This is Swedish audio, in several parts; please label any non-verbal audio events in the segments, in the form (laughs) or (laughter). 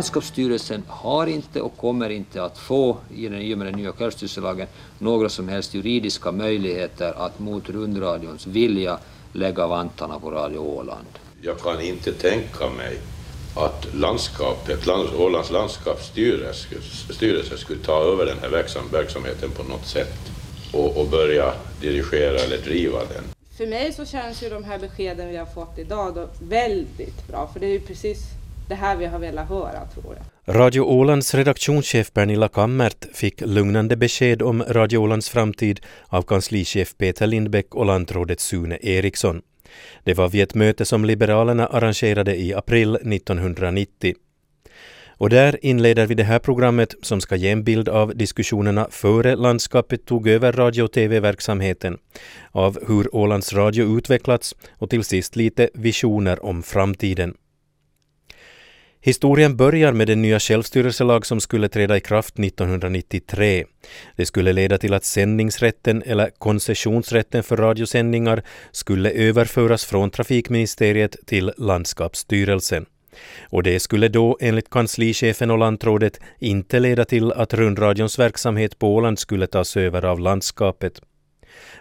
landskapsstyrelsen har inte och kommer inte att få i och med den nya självstyrelselagen några som helst juridiska möjligheter att mot rundradions vilja lägga vantarna på Radio Åland. Jag kan inte tänka mig att landskapet, Ålands landskapsstyrelse skulle ta över den här verksamheten på något sätt och, och börja dirigera eller driva den. För mig så känns ju de här beskeden vi har fått idag då väldigt bra, för det är ju precis det här vi har velat höra tror jag. Radio Ålands redaktionschef Pernilla Kammert fick lugnande besked om Radio Ålands framtid av kanslichef Peter Lindbäck och lantrådet Sune Eriksson. Det var vid ett möte som Liberalerna arrangerade i april 1990. Och där inleder vi det här programmet som ska ge en bild av diskussionerna före landskapet tog över radio och tv-verksamheten, av hur Ålands Radio utvecklats och till sist lite visioner om framtiden. Historien börjar med den nya självstyrelselag som skulle träda i kraft 1993. Det skulle leda till att sändningsrätten eller koncessionsrätten för radiosändningar skulle överföras från trafikministeriet till landskapsstyrelsen. Och det skulle då enligt kanslichefen och lantrådet inte leda till att rundradions verksamhet på Åland skulle tas över av landskapet.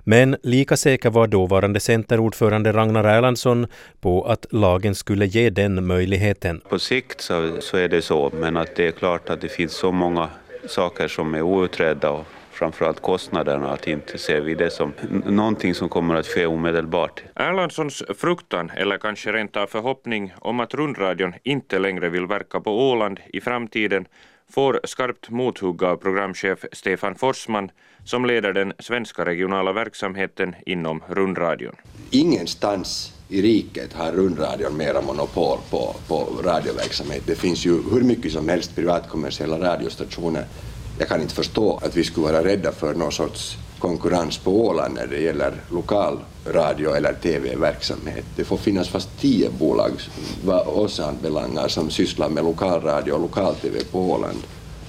Men lika säker var dåvarande centerordförande Ragnar Erlandsson på att lagen skulle ge den möjligheten. På sikt så, så är det så, men att det är klart att det finns så många saker som är outredda och framförallt kostnaderna, att inte ser vi det som någonting som kommer att ske omedelbart. Erlandssons fruktan, eller kanske rent av förhoppning, om att rundradion inte längre vill verka på Åland i framtiden får skarpt mothugg av programchef Stefan Forsman som leder den svenska regionala verksamheten inom rundradion. Ingenstans i riket har rundradion mera monopol på, på radioverksamhet. Det finns ju hur mycket som helst privatkommersiella radiostationer. Jag kan inte förstå att vi skulle vara rädda för någon sorts konkurrens på Åland när det gäller lokal radio eller tv-verksamhet. Det får finnas fast tio bolag vad oss anbelangar som sysslar med lokalradio och lokal-tv på Åland.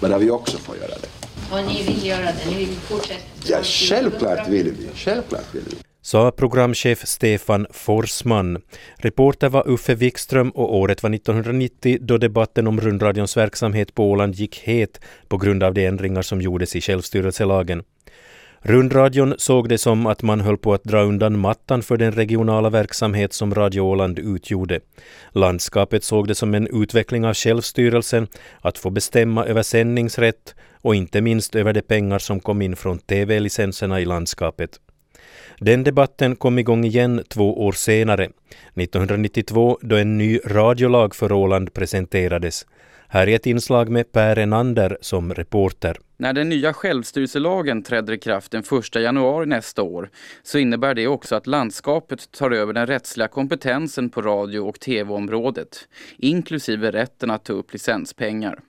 Bara vi också får göra det. Och ni vill göra det? Ni vill fortsätta? Ja, självklart vill vi. Självklart vill vi. Sa programchef Stefan Forsman. Reporter var Uffe Wikström och året var 1990 då debatten om rundradions verksamhet på Åland gick het på grund av de ändringar som gjordes i självstyrelselagen. Rundradion såg det som att man höll på att dra undan mattan för den regionala verksamhet som Radio Åland utgjorde. Landskapet såg det som en utveckling av självstyrelsen, att få bestämma över sändningsrätt och inte minst över de pengar som kom in från tv-licenserna i landskapet. Den debatten kom igång igen två år senare, 1992 då en ny radiolag för Åland presenterades. Här är ett inslag med Per Enander som reporter. När den nya självstyrelselagen träder i kraft den 1 januari nästa år så innebär det också att landskapet tar över den rättsliga kompetensen på radio och tv-området, inklusive rätten att ta upp licenspengar.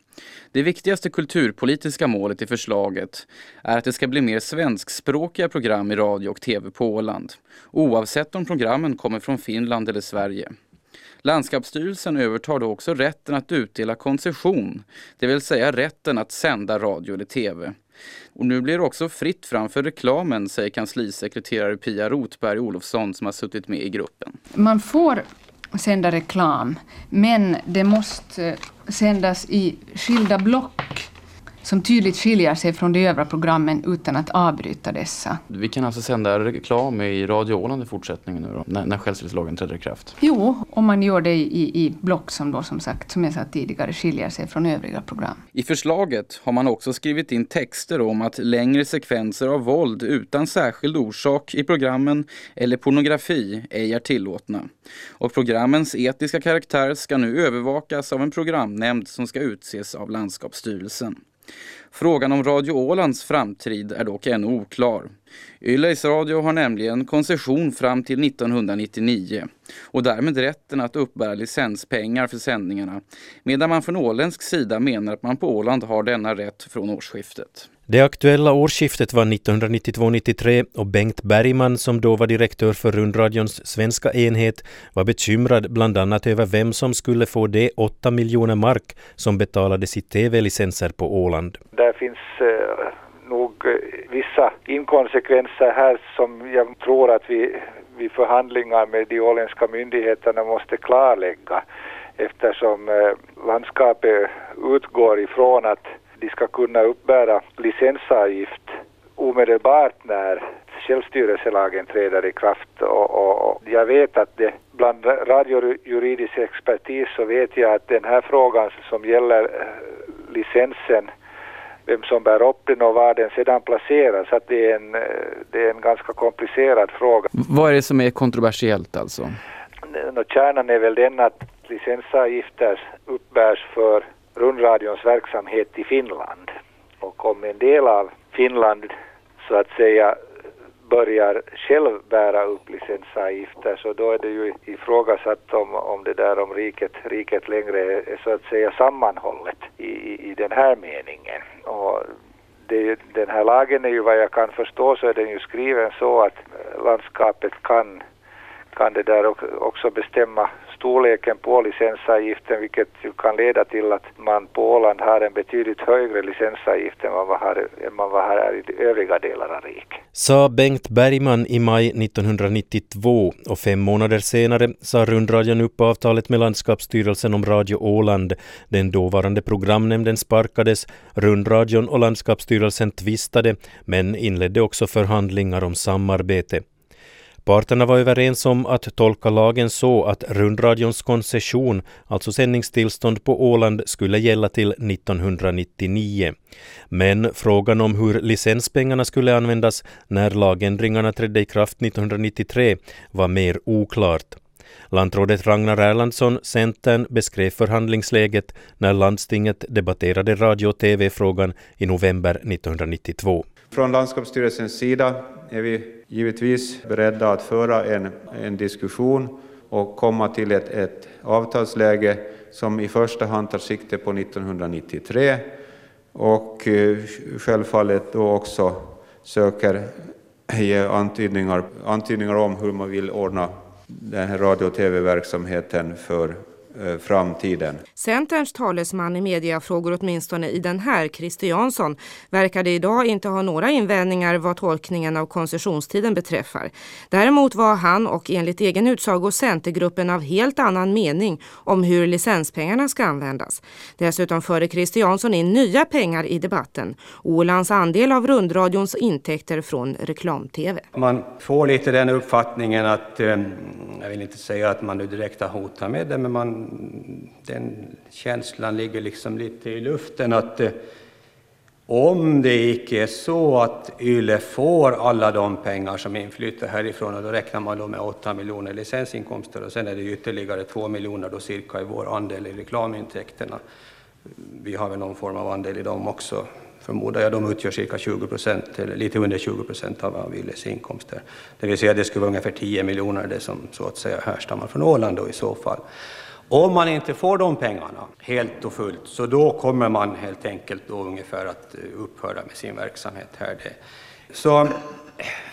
Det viktigaste kulturpolitiska målet i förslaget är att det ska bli mer svenskspråkiga program i radio och tv på Åland, oavsett om programmen kommer från Finland eller Sverige. Landskapsstyrelsen övertar då också rätten att utdela koncession, det vill säga rätten att sända radio eller tv. Och nu blir det också fritt fram för reklamen, säger kanslisekreterare Pia Rotberg Olofsson som har suttit med i gruppen. Man får sända reklam, men det måste sändas i skilda block som tydligt skiljer sig från de övriga programmen utan att avbryta dessa. Vi kan alltså sända reklam i Radio Åland i fortsättningen nu då, när, när självstyrelselagen träder i kraft? Jo, om man gör det i, i block som då som sagt, som jag sa tidigare, skiljer sig från övriga program. I förslaget har man också skrivit in texter om att längre sekvenser av våld utan särskild orsak i programmen eller pornografi ej är tillåtna. Och programmens etiska karaktär ska nu övervakas av en programnämnd som ska utses av landskapsstyrelsen. Frågan om Radio Ålands framtid är dock ännu oklar. Yleis Radio har nämligen koncession fram till 1999 och därmed rätten att uppbära licenspengar för sändningarna medan man från åländsk sida menar att man på Åland har denna rätt från årsskiftet. Det aktuella årsskiftet var 1992-93 och Bengt Bergman som då var direktör för rundradions svenska enhet var bekymrad bland annat över vem som skulle få de 8 miljoner mark som betalades i tv-licenser på Åland. Där finns eh, nog eh, vissa inkonsekvenser här som jag tror att vi vid förhandlingar med de åländska myndigheterna måste klarlägga. eftersom eh, landskapet utgår ifrån att de ska kunna uppbära licensavgift omedelbart när självstyrelselagen träder i kraft och, och, och, jag vet att det bland radiojuridisk expertis så vet jag att den här frågan som gäller eh, licensen vem som bär upp den och var den sedan placeras, att det är en, eh, det är en ganska komplicerad fråga. Vad är det som är kontroversiellt alltså? kärnan är väl den att licensavgifter uppbärs för rundradions verksamhet i Finland. Och om en del av Finland så att säga börjar själv bära upp licensavgifter så då är det ju ifrågasatt om, om det där om riket, riket längre är så att säga sammanhållet i, i den här meningen. Och det, den här lagen är ju vad jag kan förstå så är den ju skriven så att landskapet kan kan det där också bestämma storleken på licensavgiften vilket ju kan leda till att man på Åland har en betydligt högre licensavgift än vad man har, än man har i övriga delar av riket. Sa Bengt Bergman i maj 1992 och fem månader senare sa rundradion upp avtalet med Landskapsstyrelsen om Radio Åland. Den dåvarande programnämnden sparkades, rundradion och Landskapsstyrelsen tvistade men inledde också förhandlingar om samarbete. Parterna var överens om att tolka lagen så att rundradions koncession, alltså sändningstillstånd på Åland, skulle gälla till 1999. Men frågan om hur licenspengarna skulle användas när lagändringarna trädde i kraft 1993 var mer oklart. Lantrådet Ragnar Erlandsson, Centern, beskrev förhandlingsläget när landstinget debatterade radio och tv-frågan i november 1992. Från landskapsstyrelsens sida är vi givetvis beredda att föra en, en diskussion och komma till ett, ett avtalsläge som i första hand tar sikte på 1993 och eh, självfallet då också söker eh, ge antydningar, antydningar om hur man vill ordna den här radio och tv-verksamheten för framtiden. Centerns talesman i mediafrågor åtminstone i den här, Christer Jansson, verkade idag inte ha några invändningar vad tolkningen av koncessionstiden beträffar. Däremot var han och enligt egen utsago Centergruppen av helt annan mening om hur licenspengarna ska användas. Dessutom förde Christer Jansson in nya pengar i debatten. Ålands andel av rundradions intäkter från reklam-tv. Man får lite den uppfattningen att, eh, jag vill inte säga att man nu direkt har hotat med det, men man den känslan ligger liksom lite i luften att eh, om det icke är så att YLE får alla de pengar som inflyter härifrån, och då räknar man då med 8 miljoner licensinkomster och sen är det ytterligare 2 miljoner då cirka i vår andel i reklamintäkterna. Vi har väl någon form av andel i dem också, förmodar jag. De utgör cirka 20 procent, eller lite under 20 procent av YLEs inkomster. Det vill säga det skulle vara ungefär 10 miljoner det som så att säga härstammar från Åland då i så fall. Om man inte får de pengarna helt och fullt, så då kommer man helt enkelt då ungefär att eh, upphöra med sin verksamhet här. Så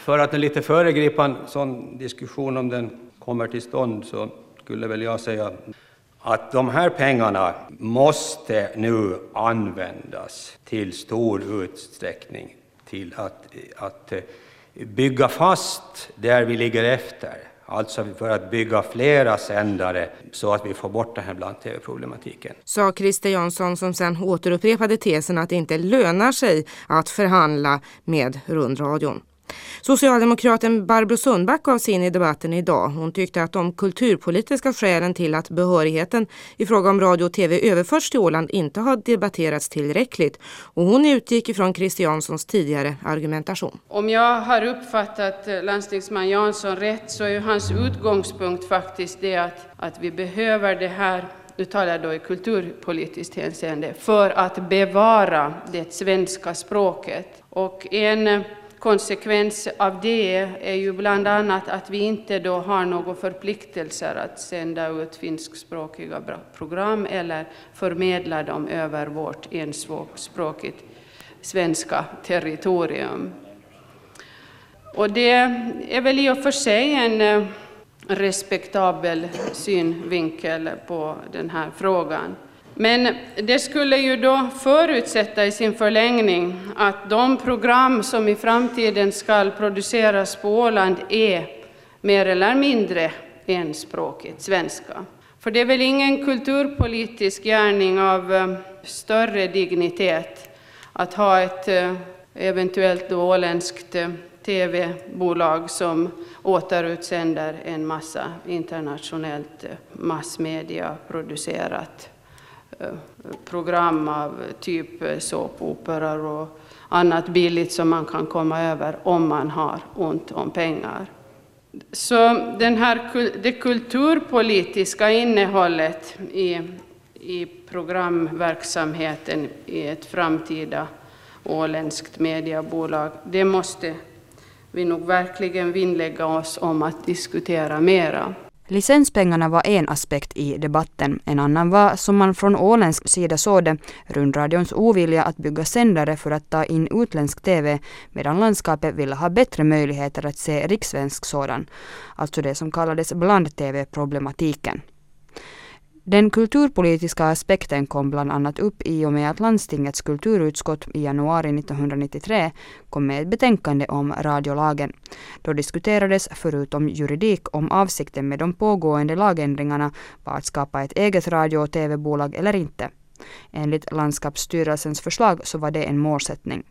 för att lite föregripa en sån diskussion om den kommer till stånd så skulle väl jag säga att de här pengarna måste nu användas till stor utsträckning till att, att eh, bygga fast där vi ligger efter. Alltså för att bygga flera sändare så att vi får bort den här bland-tv-problematiken. Sa Christer Jansson som sen återupprepade tesen att det inte lönar sig att förhandla med rundradion. Socialdemokraten Barbro Sundback gav sig in i debatten idag. Hon tyckte att de kulturpolitiska skälen till att behörigheten i fråga om radio och tv överförs till Åland inte har debatterats tillräckligt. Och hon utgick ifrån Christianssons tidigare argumentation. Om jag har uppfattat eh, landstingsman Jansson rätt så är hans utgångspunkt faktiskt det att, att vi behöver det här nu talar jag då i kulturpolitiskt hänseende, för att bevara det svenska språket. Och en eh, konsekvens av det är ju bland annat att vi inte då har några förpliktelser att sända ut finskspråkiga program eller förmedla dem över vårt enspråkigt svenska territorium. Och det är väl i och för sig en eh, respektabel synvinkel på den här frågan. Men det skulle ju då förutsätta i sin förlängning att de program som i framtiden ska produceras på Åland är mer eller mindre enspråkigt svenska. För det är väl ingen kulturpolitisk gärning av eh, större dignitet att ha ett eh, eventuellt åländskt eh, tv-bolag som återutsänder en massa internationellt massmediaproducerat program av typ såpoperor och annat billigt som man kan komma över om man har ont om pengar. Så den här, det kulturpolitiska innehållet i, i programverksamheten i ett framtida åländskt mediebolag, det måste vi nog verkligen vinnlägga oss om att diskutera mera. Licenspengarna var en aspekt i debatten. En annan var, som man från åländsk sida såg det, rundradions ovilja att bygga sändare för att ta in utländsk TV, medan landskapet ville ha bättre möjligheter att se rikssvensk sådan. Alltså det som kallades bland-TV-problematiken. Den kulturpolitiska aspekten kom bland annat upp i och med att landstingets kulturutskott i januari 1993 kom med ett betänkande om radiolagen. Då diskuterades förutom juridik om avsikten med de pågående lagändringarna var att skapa ett eget radio och tv-bolag eller inte. Enligt landskapsstyrelsens förslag så var det en målsättning.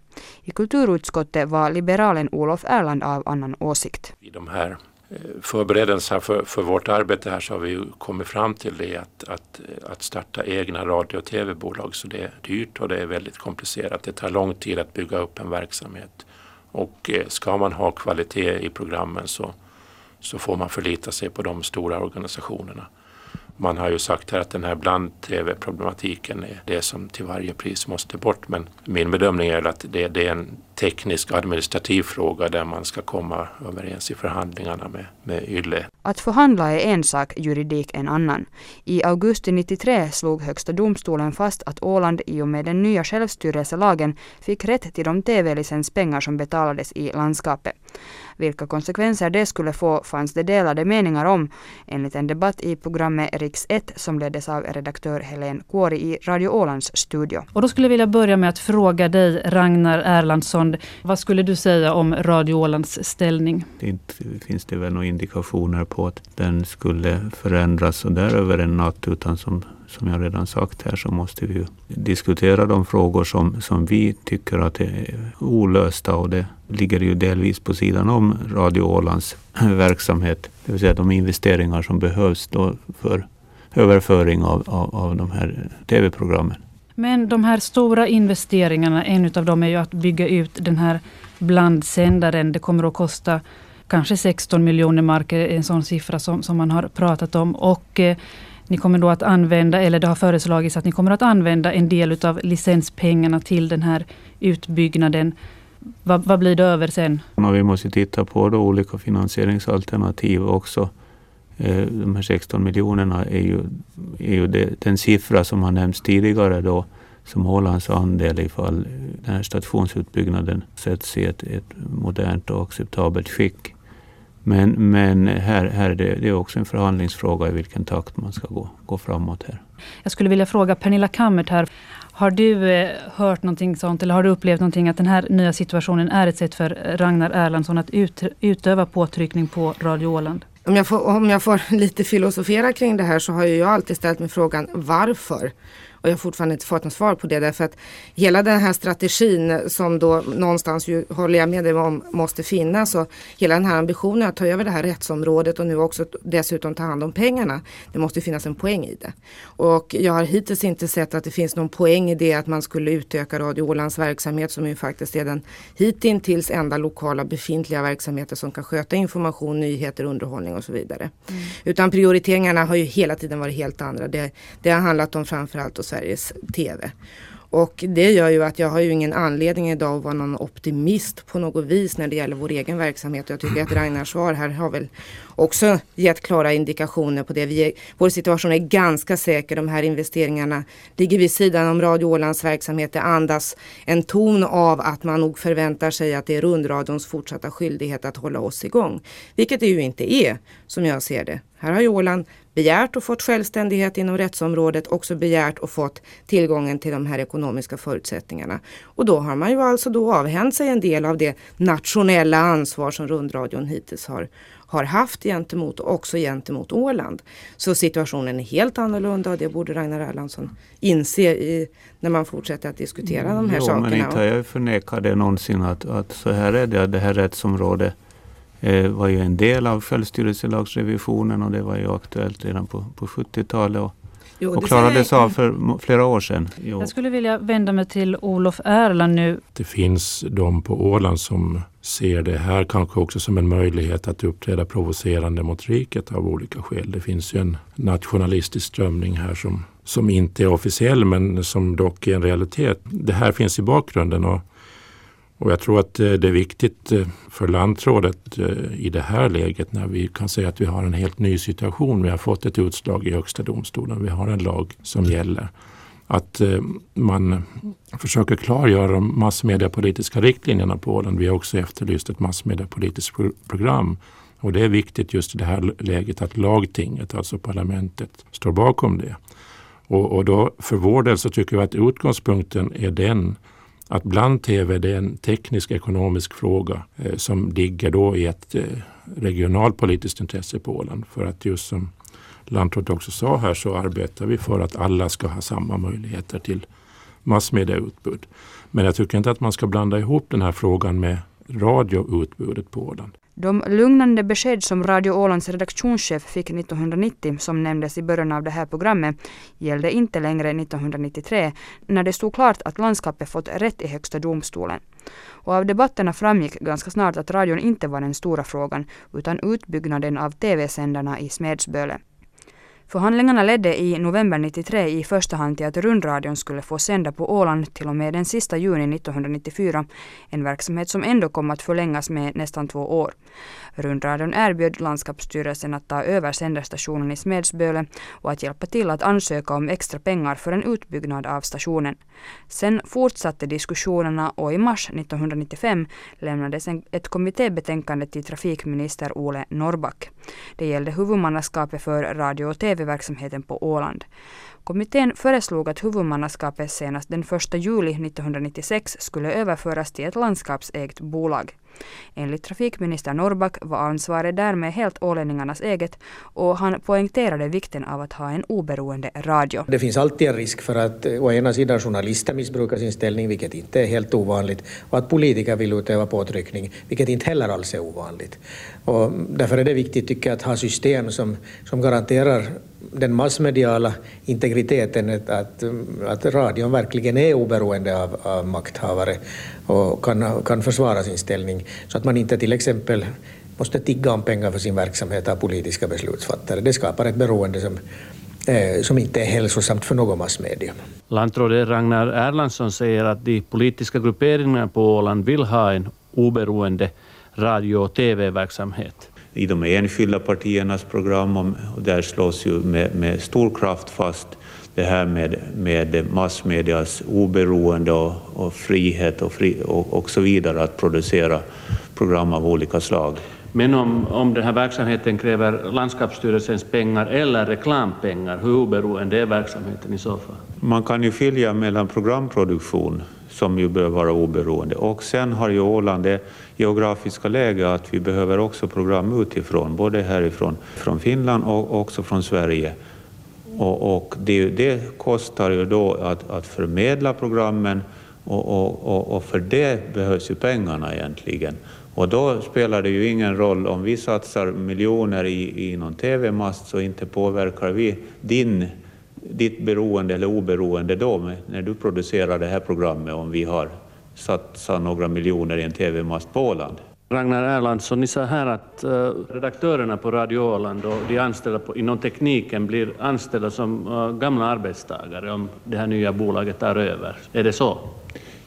I kulturutskottet var liberalen Olof Erland av annan åsikt. I de här förberedelserna för, för vårt arbete här så har vi kommit fram till det att, att, att starta egna radio och tv-bolag så det är dyrt och det är väldigt komplicerat. Det tar lång tid att bygga upp en verksamhet och eh, ska man ha kvalitet i programmen så, så får man förlita sig på de stora organisationerna. Man har ju sagt här att den här bland-tv-problematiken är det som till varje pris måste bort. Men min bedömning är att det, det är en teknisk administrativ fråga där man ska komma överens i förhandlingarna med, med YLE. Att förhandla är en sak, juridik en annan. I augusti 93 slog Högsta domstolen fast att Åland i och med den nya självstyrelselagen fick rätt till de tv-licenspengar som betalades i landskapet. Vilka konsekvenser det skulle få fanns det delade meningar om, enligt en debatt i programmet Riks 1 som leddes av redaktör Helen Kuori i Radio Ålands studio. Och då skulle jag vilja börja med att fråga dig, Ragnar Erlandsson, vad skulle du säga om Radio Ålands ställning? Inte finns det väl några indikationer på att den skulle förändras och där över en natt, utan som som jag redan sagt här så måste vi diskutera de frågor som, som vi tycker att är olösta och det ligger ju delvis på sidan om Radio Ålands (clears throat) verksamhet. Det vill säga de investeringar som behövs då för överföring av, av, av de här tv-programmen. Men de här stora investeringarna, en av dem är ju att bygga ut den här blandsändaren. Det kommer att kosta kanske 16 miljoner mark, en sån siffra som, som man har pratat om. Och eh, ni kommer då att använda, eller det har föreslagits att ni kommer att använda en del av licenspengarna till den här utbyggnaden. Vad, vad blir det över sen? Vi måste titta på då olika finansieringsalternativ också. Eh, de här 16 miljonerna är ju, är ju det, den siffra som har nämnts tidigare då som Ålands andel ifall den här stationsutbyggnaden sätts i ett, ett modernt och acceptabelt skick. Men, men här, här är det, det är också en förhandlingsfråga i vilken takt man ska gå, gå framåt här. Jag skulle vilja fråga Pernilla Kammert här. Har du eh, hört någonting sånt eller har du upplevt någonting att den här nya situationen är ett sätt för Ragnar Erlandsson att ut, utöva påtryckning på Radio Åland? Om jag, får, om jag får (laughs) lite filosofera kring det här så har jag alltid ställt mig frågan varför? Och jag har fortfarande inte fått något svar på det därför att hela den här strategin som då någonstans ju håller jag med dig om måste finnas och hela den här ambitionen att ta över det här rättsområdet och nu också dessutom ta hand om pengarna. Det måste finnas en poäng i det. Och jag har hittills inte sett att det finns någon poäng i det att man skulle utöka Radio Ålands verksamhet som ju faktiskt är den hittills enda lokala befintliga verksamheten som kan sköta information, nyheter, underhållning och så vidare. Mm. Utan prioriteringarna har ju hela tiden varit helt andra. Det, det har handlat om framförallt att Sveriges TV. Och det gör ju att jag har ju ingen anledning idag att vara någon optimist på något vis när det gäller vår egen verksamhet. Jag tycker att Ragnars svar här har väl också gett klara indikationer på det. Vi är, vår situation är ganska säker. De här investeringarna ligger vid sidan om Radio Ålands verksamhet. Det andas en ton av att man nog förväntar sig att det är rundradions fortsatta skyldighet att hålla oss igång. Vilket det ju inte är som jag ser det. Här har ju Åland begärt och fått självständighet inom rättsområdet, också begärt och fått tillgången till de här ekonomiska förutsättningarna. Och då har man ju alltså då avhänt sig en del av det nationella ansvar som rundradion hittills har, har haft gentemot och också gentemot Åland. Så situationen är helt annorlunda och det borde Ragnar Erlandsson inse i, när man fortsätter att diskutera de här jo, sakerna. Men inte har jag förnekat det någonsin att, att så här är det, det här rättsområdet eh, var ju en del av självstyrelselagsrevisionen och det var ju aktuellt redan på, på 70-talet. Och, Jo, och det klarades av för flera år sedan. Jo. Jag skulle vilja vända mig till Olof Erland nu. Det finns de på Åland som ser det här kanske också som en möjlighet att uppträda provocerande mot riket av olika skäl. Det finns ju en nationalistisk strömning här som, som inte är officiell men som dock är en realitet. Det här finns i bakgrunden och, och jag tror att eh, det är viktigt eh, för lantrådet eh, i det här läget när vi kan säga att vi har en helt ny situation. Vi har fått ett utslag i Högsta domstolen. Vi har en lag som gäller att man försöker klargöra de massmediapolitiska riktlinjerna på Åland. Vi har också efterlyst ett massmediapolitiskt pro- program. Och det är viktigt just i det här läget att lagtinget, alltså parlamentet, står bakom det. Och, och då för vår del så tycker vi att utgångspunkten är den att bland-tv det är en teknisk ekonomisk fråga eh, som ligger då i ett eh, regionalpolitiskt intresse på Åland. För att just som Lantrådet också sa här så arbetar vi för att alla ska ha samma möjligheter till massmediautbud. Men jag tycker inte att man ska blanda ihop den här frågan med radioutbudet på Åland. De lugnande besked som Radio Ålands redaktionschef fick 1990, som nämndes i början av det här programmet, gällde inte längre 1993, när det stod klart att landskapet fått rätt i Högsta domstolen. Och av debatterna framgick ganska snart att radion inte var den stora frågan, utan utbyggnaden av tv-sändarna i Smedsböle. Förhandlingarna ledde i november 93 i första hand till att rundradion skulle få sända på Åland till och med den sista juni 1994, en verksamhet som ändå kom att förlängas med nästan två år. Rundradion erbjöd landskapsstyrelsen att ta över sändarstationen i Smedsböle och att hjälpa till att ansöka om extra pengar för en utbyggnad av stationen. Sen fortsatte diskussionerna och i mars 1995 lämnades ett kommittébetänkande till trafikminister Ole Norrback. Det gällde huvudmannaskapet för radio och tv-verksamheten på Åland. Kommittén föreslog att huvudmannaskapet senast den 1 juli 1996 skulle överföras till ett landskapsägt bolag. Enligt trafikminister Norrback var ansvaret därmed helt ålänningarnas eget och han poängterade vikten av att ha en oberoende radio. Det finns alltid en risk för att eh, å ena sidan journalister missbrukar sin ställning, vilket inte är helt ovanligt, och att politiker vill utöva påtryckning, vilket inte heller alls är ovanligt. Och därför är det viktigt, tycker jag, att ha system som, som garanterar den massmediala integriteten, att, att, att radion verkligen är oberoende av, av makthavare och kan, kan försvara sin ställning, så att man inte till exempel måste tigga om pengar för sin verksamhet av politiska beslutsfattare. Det skapar ett beroende som, eh, som inte är hälsosamt för någon massmedia. Lantrådet Ragnar Erlandsson säger att de politiska grupperingarna på Åland vill ha en oberoende radio och tv-verksamhet i de enskilda partiernas program och där slås ju med, med stor kraft fast det här med, med massmedias oberoende och, och frihet och, fri, och, och så vidare att producera program av olika slag. Men om, om den här verksamheten kräver landskapsstyrelsens pengar eller reklampengar, hur oberoende är verksamheten i så fall? Man kan ju skilja mellan programproduktion som ju bör vara oberoende och sen har ju Åland det geografiska läge att vi behöver också program utifrån, både härifrån från Finland och också från Sverige. Och, och det, det kostar ju då att, att förmedla programmen och, och, och, och för det behövs ju pengarna egentligen. Och då spelar det ju ingen roll om vi satsar miljoner i, i någon tv-mast så inte påverkar vi din, ditt beroende eller oberoende då med, när du producerar det här programmet om vi har satsat några miljoner i en tv-mast på Åland. Ragnar Erlandsson, ni sa här att uh, redaktörerna på Radio Åland och de anställda på, inom tekniken blir anställda som uh, gamla arbetstagare om det här nya bolaget tar över. Är det så?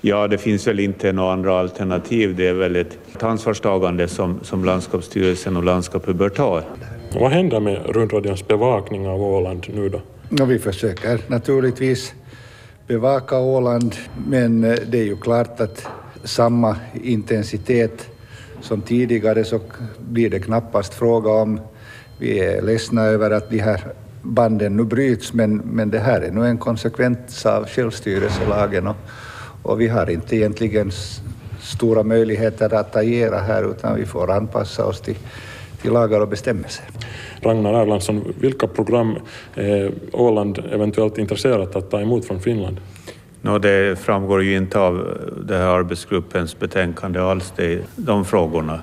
Ja, det finns väl inte några andra alternativ. Det är väl ett ansvarstagande som, som landskapsstyrelsen och landskapet bör ta. Vad händer med rundradions bevakning av Åland nu då? Ja, vi försöker naturligtvis bevaka Åland, men eh, det är ju klart att samma intensitet som tidigare så blir det knappast fråga om. vi är ledsna över att de här banden nu bryts, men, men det här är nu en konsekvens av självstyrelselagen och, och vi har inte egentligen stora möjligheter att agera här utan vi får anpassa oss till, till lagar och bestämmelser. Ragnar Erlandsson, vilka program är Åland eventuellt intresserat att ta emot från Finland? No, det framgår ju inte av det här arbetsgruppens betänkande alls, det, de frågorna.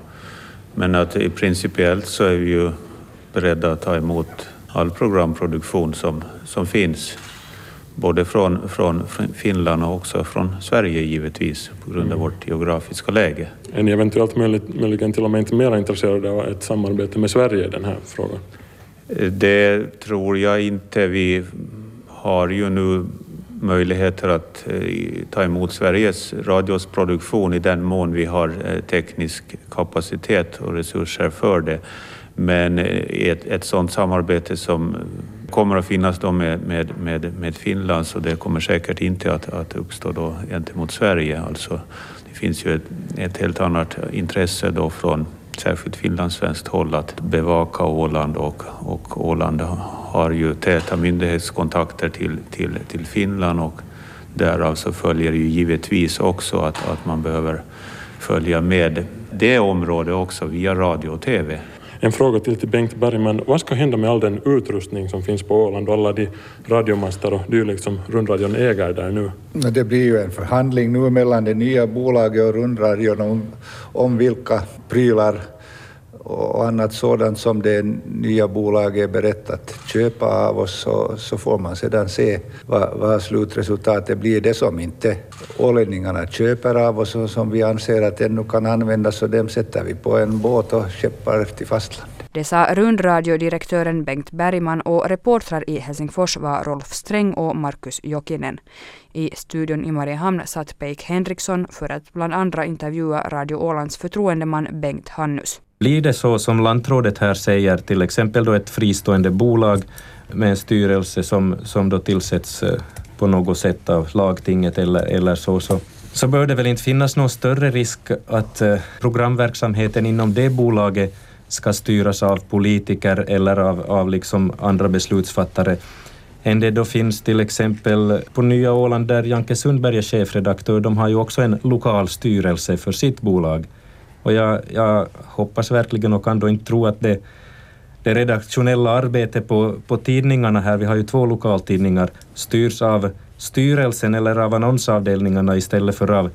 Men att i principiellt så är vi ju beredda att ta emot all programproduktion som, som finns. Både från, från Finland och också från Sverige givetvis på grund av mm. vårt geografiska läge. Är ni eventuellt möjligen till och med inte mer intresserade av ett samarbete med Sverige i den här frågan? Det tror jag inte. Vi har ju nu möjligheter att eh, ta emot Sveriges Radios produktion i den mån vi har eh, teknisk kapacitet och resurser för det. Men eh, ett, ett sådant samarbete som kommer att finnas då med, med, med, med Finland så det kommer säkert inte att, att uppstå då gentemot Sverige. Alltså, det finns ju ett, ett helt annat intresse då från särskilt finlandssvenskt håll att bevaka Åland och, och Åland har ju täta myndighetskontakter till, till, till Finland och därav så alltså följer ju givetvis också att, att man behöver följa med det området också via radio och TV. En fråga till till Bengt Bergman. Vad ska hända med all den utrustning som finns på Åland och alla de radiomaster och dylikt som rundradion äger där nu? Det blir ju en förhandling nu mellan det nya bolaget och rundradion om, om vilka prylar och annat sådant som det nya bolaget är berett att köpa av oss så, så får man sedan se vad, vad slutresultatet blir. Det som inte ålänningarna köper av oss och som vi anser att ännu kan användas så dem sätter vi på en båt och skeppar till fastlandet. Det sa rundradiodirektören Bengt Bergman och reportrar i Helsingfors var Rolf Sträng och Markus Jokinen. I studion i Mariehamn satt Peik Henriksson för att bland andra intervjua Radio Ålands förtroendeman Bengt Hannus. Blir det så som lantrådet här säger, till exempel då ett fristående bolag med en styrelse som, som då tillsätts eh, på något sätt av lagtinget eller, eller så, så, så bör det väl inte finnas någon större risk att eh, programverksamheten inom det bolaget ska styras av politiker eller av, av liksom andra beslutsfattare än det då finns till exempel på Nya Åland där Janke Sundberg är chefredaktör. De har ju också en lokal styrelse för sitt bolag. Och jag, jag hoppas verkligen och kan då inte tro att det, det redaktionella arbetet på, på tidningarna här, vi har ju två lokaltidningar, styrs av styrelsen eller av annonsavdelningarna istället för av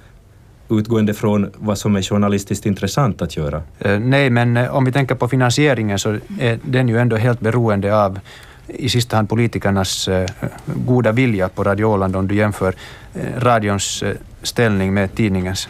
utgående från vad som är journalistiskt intressant att göra? Eh, nej, men eh, om vi tänker på finansieringen så är den ju ändå helt beroende av i sista hand politikernas eh, goda vilja på Radio Åland om du jämför radions ställning med tidningens.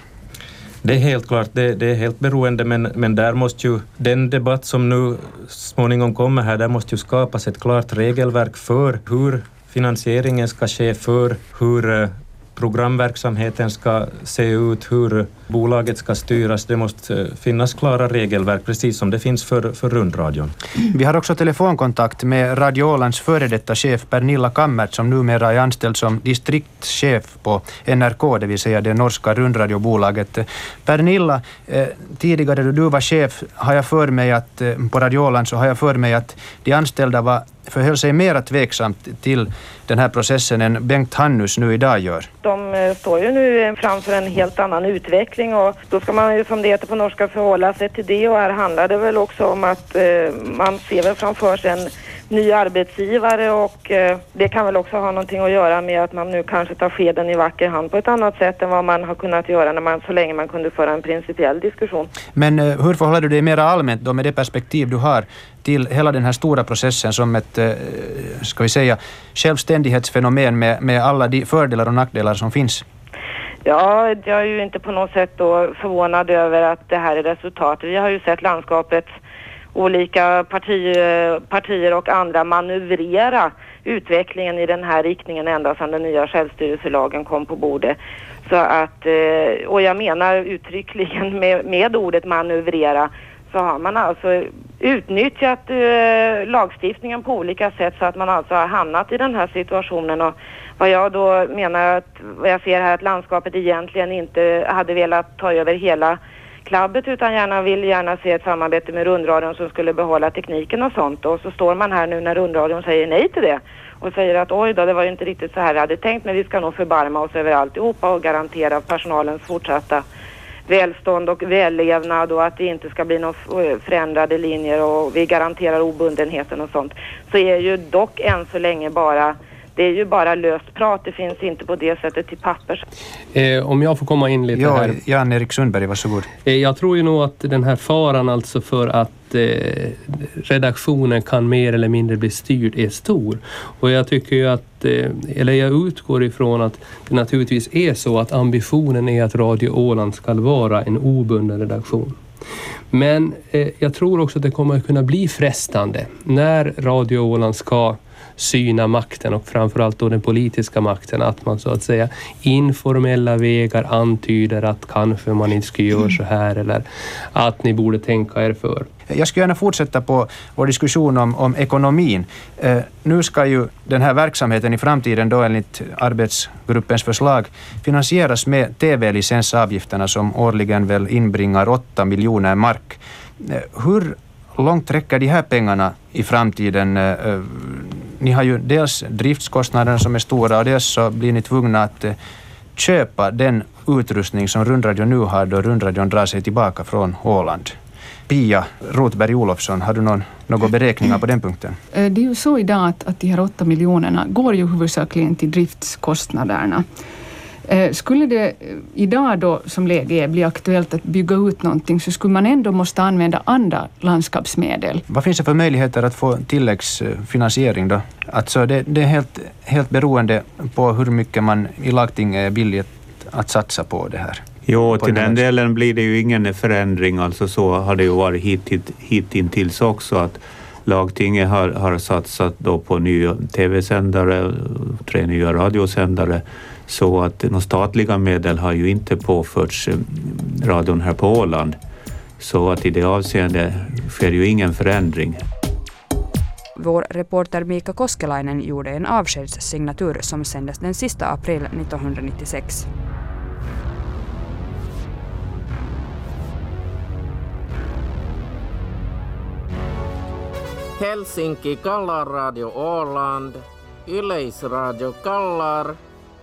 Det är helt klart, det, det, är helt beroende, men, men där måste ju den debatt som nu småningom kommer här, där måste ju skapas ett klart regelverk för hur finansieringen ska ske, för hur eh, programverksamheten ska se ut, hur bolaget ska styras. Det måste eh, finnas klara regelverk, precis som det finns för, för rundradion. Vi har också telefonkontakt med Radio Ålands före detta chef Pernilla Kammert som numera är anställd som distriktschef på NRK, det vill säga det norska rundradiobolaget. Pernilla, eh, tidigare då du var chef har jag för mig att, eh, på Radio Åland så har jag för mig att de anställda var förhöll sig mera tveksamt till den här processen än Bengt Hannus nu idag gör? De eh, står ju nu eh, framför en helt annan utveckling och då ska man ju som det heter på norska förhålla sig till det och här handlar det väl också om att eh, man ser väl framför sig en ny arbetsgivare och eh, det kan väl också ha någonting att göra med att man nu kanske tar skeden i vacker hand på ett annat sätt än vad man har kunnat göra när man, så länge man kunde föra en principiell diskussion. Men eh, hur förhåller du dig mer allmänt då med det perspektiv du har till hela den här stora processen som ett, eh, ska vi säga, självständighetsfenomen med, med alla de fördelar och nackdelar som finns? Ja, jag är ju inte på något sätt då förvånad över att det här är resultatet. Vi har ju sett landskapet olika parti, partier och andra manövrera utvecklingen i den här riktningen ända sedan den nya självstyrelselagen kom på bordet. Så att, eh, och jag menar uttryckligen (laughs) med, med ordet manövrera så har man alltså utnyttjat eh, lagstiftningen på olika sätt så att man alltså har hamnat i den här situationen och vad jag då menar att vad jag ser här att landskapet egentligen inte hade velat ta över hela klabbet utan gärna vill gärna se ett samarbete med rundradion som skulle behålla tekniken och sånt. Och så står man här nu när rundradion säger nej till det och säger att oj då, det var ju inte riktigt så här vi hade tänkt men vi ska nog förbarma oss över alltihopa och garantera personalens fortsatta välstånd och vällevnad och att det inte ska bli några eh, förändrade linjer och vi garanterar obundenheten och sånt. Så är ju dock än så länge bara det är ju bara löst prat, det finns inte på det sättet till papper. Eh, om jag får komma in lite ja, här. Jan-Erik Sundberg, varsågod. Eh, jag tror ju nog att den här faran alltså för att eh, redaktionen kan mer eller mindre bli styrd är stor. Och jag tycker ju att, eh, eller jag utgår ifrån att det naturligtvis är så att ambitionen är att Radio Åland ska vara en obunden redaktion. Men eh, jag tror också att det kommer att kunna bli frestande när Radio Åland ska syna makten och framförallt då den politiska makten, att man så att säga informella vägar antyder att kanske man inte ska göra så här eller att ni borde tänka er för. Jag skulle gärna fortsätta på vår diskussion om, om ekonomin. Eh, nu ska ju den här verksamheten i framtiden då enligt arbetsgruppens förslag finansieras med TV-licensavgifterna som årligen väl inbringar 8 miljoner mark. Eh, hur långt räcker de här pengarna i framtiden? Eh, eh ni har ju dels driftskostnaderna som är stora och dels så blir ni tvungna att eh, köpa den utrustning som rundradion nu har då rundradion drar sig tillbaka från Åland. Pia Rotberg Olofsson, har du någon, några beräkningar på den punkten? Eh, det är ju så idag att, att de här åtta miljonerna går ju huvudsakligen till driftskostnaderna. Skulle det idag då som läge är bli aktuellt att bygga ut någonting så skulle man ändå måste använda andra landskapsmedel. Vad finns det för möjligheter att få tilläggsfinansiering då? Alltså det, det är helt, helt beroende på hur mycket man i lagting är villig att satsa på det här. Jo, till den delen blir det ju ingen förändring. Alltså så har det ju varit hit, hittills också att lagtinget har, har satsat då på nya tv-sändare, tre nya radiosändare så att några statliga medel har ju inte påförts eh, radion här på Åland. Så att i det avseendet sker ju ingen förändring. Vår reporter Mika Koskelainen gjorde en avskedssignatur som sändes den sista april 1996. Helsinki Kallar Radio Åland, Yleisradio Kallar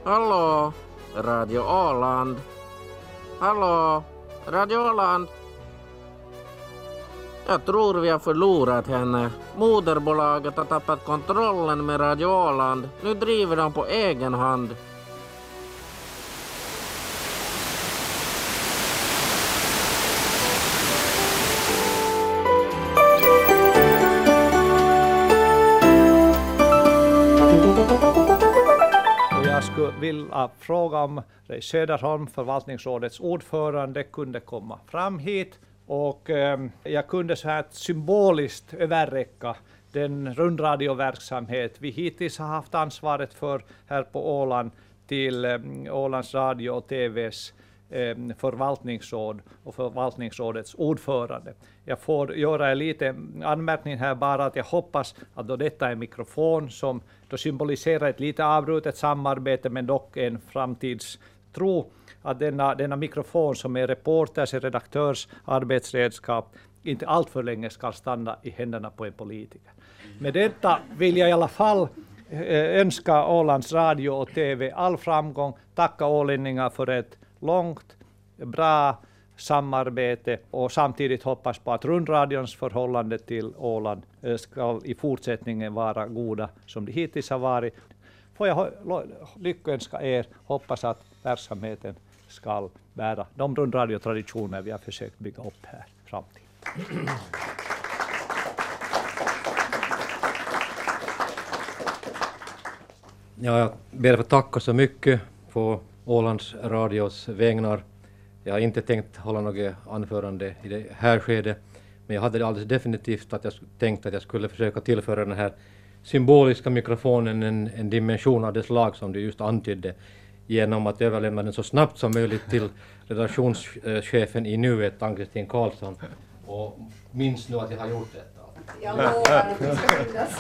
Hallå, Radio Åland. Hallå, Radio Åland. Jag tror vi har förlorat henne. Moderbolaget har tappat kontrollen med Radio Åland. Nu driver de på egen hand. Vilja fråga om Ray Söderholm, förvaltningsrådets ordförande, kunde komma fram hit och eh, jag kunde så här symboliskt överräcka den rundradioverksamhet vi hittills har haft ansvaret för här på Åland till eh, Ålands Radio och TVs eh, förvaltningsråd och förvaltningsrådets ordförande. Jag får göra en liten anmärkning här bara att jag hoppas att då detta är en mikrofon som då symboliserar ett lite avbrutet samarbete men dock en framtidstro att denna, denna mikrofon som är reporters och redaktörs arbetsredskap inte alltför länge ska stanna i händerna på en politiker. Med detta vill jag i alla fall eh, önska Ålands Radio och TV all framgång, tacka ålänningar för ett långt, bra samarbete och samtidigt hoppas på att rundradions förhållande till Åland eh, ska i fortsättningen vara goda som de hittills har varit. Får jag lyckönska er, hoppas att verksamheten ska bära de rundradiotraditioner vi har försökt bygga upp här i framtiden. Ja, jag ber att få tacka så mycket på Ålands Radios vägnar jag har inte tänkt hålla något anförande i det här skedet, men jag hade alldeles definitivt att jag tänkt att jag skulle försöka tillföra den här symboliska mikrofonen en, en dimension av det slag som du just antydde genom att överlämna den så snabbt som möjligt till (laughs) redaktionschefen i nuet, Ann-Kristin Karlsson. Och minns nu att jag har gjort detta. Jag lovar att det ska finnas.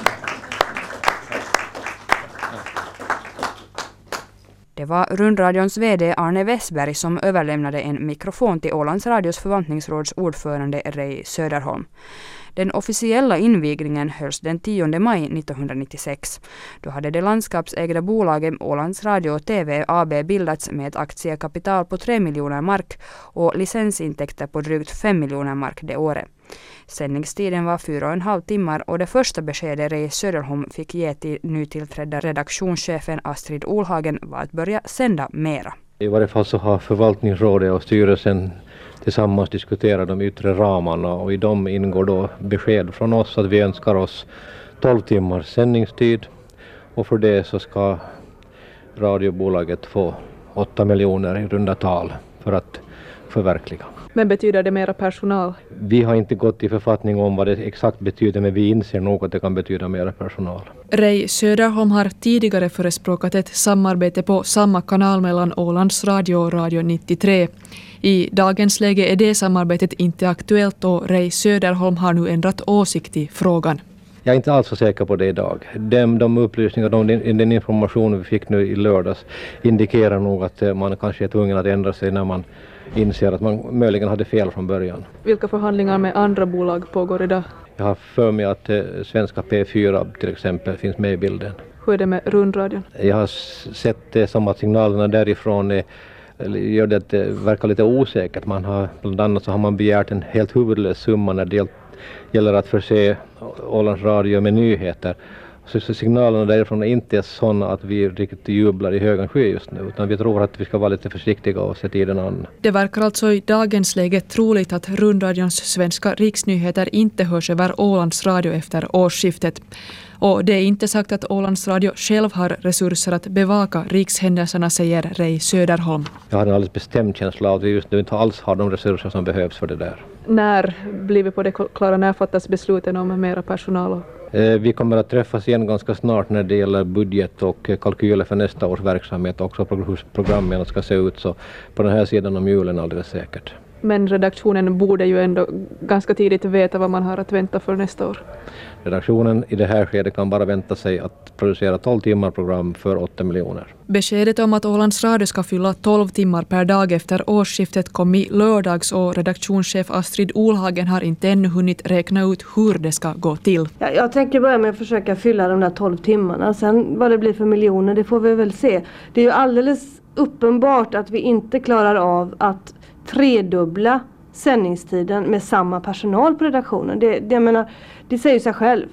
Det var rundradions VD Arne Wessberg som överlämnade en mikrofon till Ålands Radios förvaltningsråds ordförande Ray Söderholm. Den officiella invigningen hölls den 10 maj 1996. Då hade det landskapsägda bolaget Ålands Radio och TV AB bildats med ett aktiekapital på 3 miljoner mark och licensintäkter på drygt 5 miljoner mark det året. Sändningstiden var fyra och en halv timmar och det första beskedet Ray Söderholm fick ge till nytillträdda redaktionschefen Astrid Olhagen var att börja sända mera. I varje fall så har förvaltningsrådet och styrelsen tillsammans diskuterat de yttre ramarna och i dem ingår då besked från oss att vi önskar oss 12 timmars sändningstid och för det så ska radiobolaget få 8 miljoner i runda tal för att förverkliga. Men betyder det mera personal? Vi har inte gått i författning om vad det exakt betyder men vi inser nog att det kan betyda mera personal. Ray Söderholm har tidigare förespråkat ett samarbete på samma kanal mellan Ålands Radio och Radio 93. I dagens läge är det samarbetet inte aktuellt och Ray Söderholm har nu ändrat åsikt i frågan. Jag är inte alls så säker på det idag. De, de upplysningar, de, den information vi fick nu i lördags indikerar nog att eh, man kanske är tvungen att ändra sig när man inser att man möjligen hade fel från början. Vilka förhandlingar med andra bolag pågår idag? Jag har för mig att eh, svenska P4 till exempel finns med i bilden. Hur är det med rundradion? Jag har sett det som att signalerna därifrån är gör det att det verkar lite osäkert. Man har, bland annat så har man begärt en helt huvudlös summa när det gäller att förse Ålands Radio med nyheter. Så signalerna därifrån är inte sådana att vi riktigt jublar i högan sky just nu, utan vi tror att vi ska vara lite försiktiga och se tiden an. Det verkar alltså i dagens läge troligt att rundradions svenska riksnyheter inte hörs över Ålands Radio efter årsskiftet. Och det är inte sagt att Ålands Radio själv har resurser att bevaka rikshändelserna, säger Ray Söderholm. Jag har en alldeles bestämd känsla av att vi just nu inte alls har de resurser som behövs för det där. När blir vi på det klara? När fattas besluten om mera personal? Eh, vi kommer att träffas igen ganska snart när det gäller budget och kalkyler för nästa års verksamhet och också hur programmen ska se ut. Så på den här sidan om julen alldeles säkert. Men redaktionen borde ju ändå ganska tidigt veta vad man har att vänta för nästa år. Redaktionen i det här skedet kan bara vänta sig att producera 12 timmar program för 8 miljoner. Beskedet om att Ålands Radio ska fylla 12 timmar per dag efter årsskiftet kom i lördags och redaktionschef Astrid Olhagen har inte ännu hunnit räkna ut hur det ska gå till. Ja, jag tänker börja med att försöka fylla de där 12 timmarna. Sen vad det blir för miljoner, det får vi väl se. Det är ju alldeles uppenbart att vi inte klarar av att tredubbla sändningstiden med samma personal på redaktionen. Det, det, menar, det säger sig själv.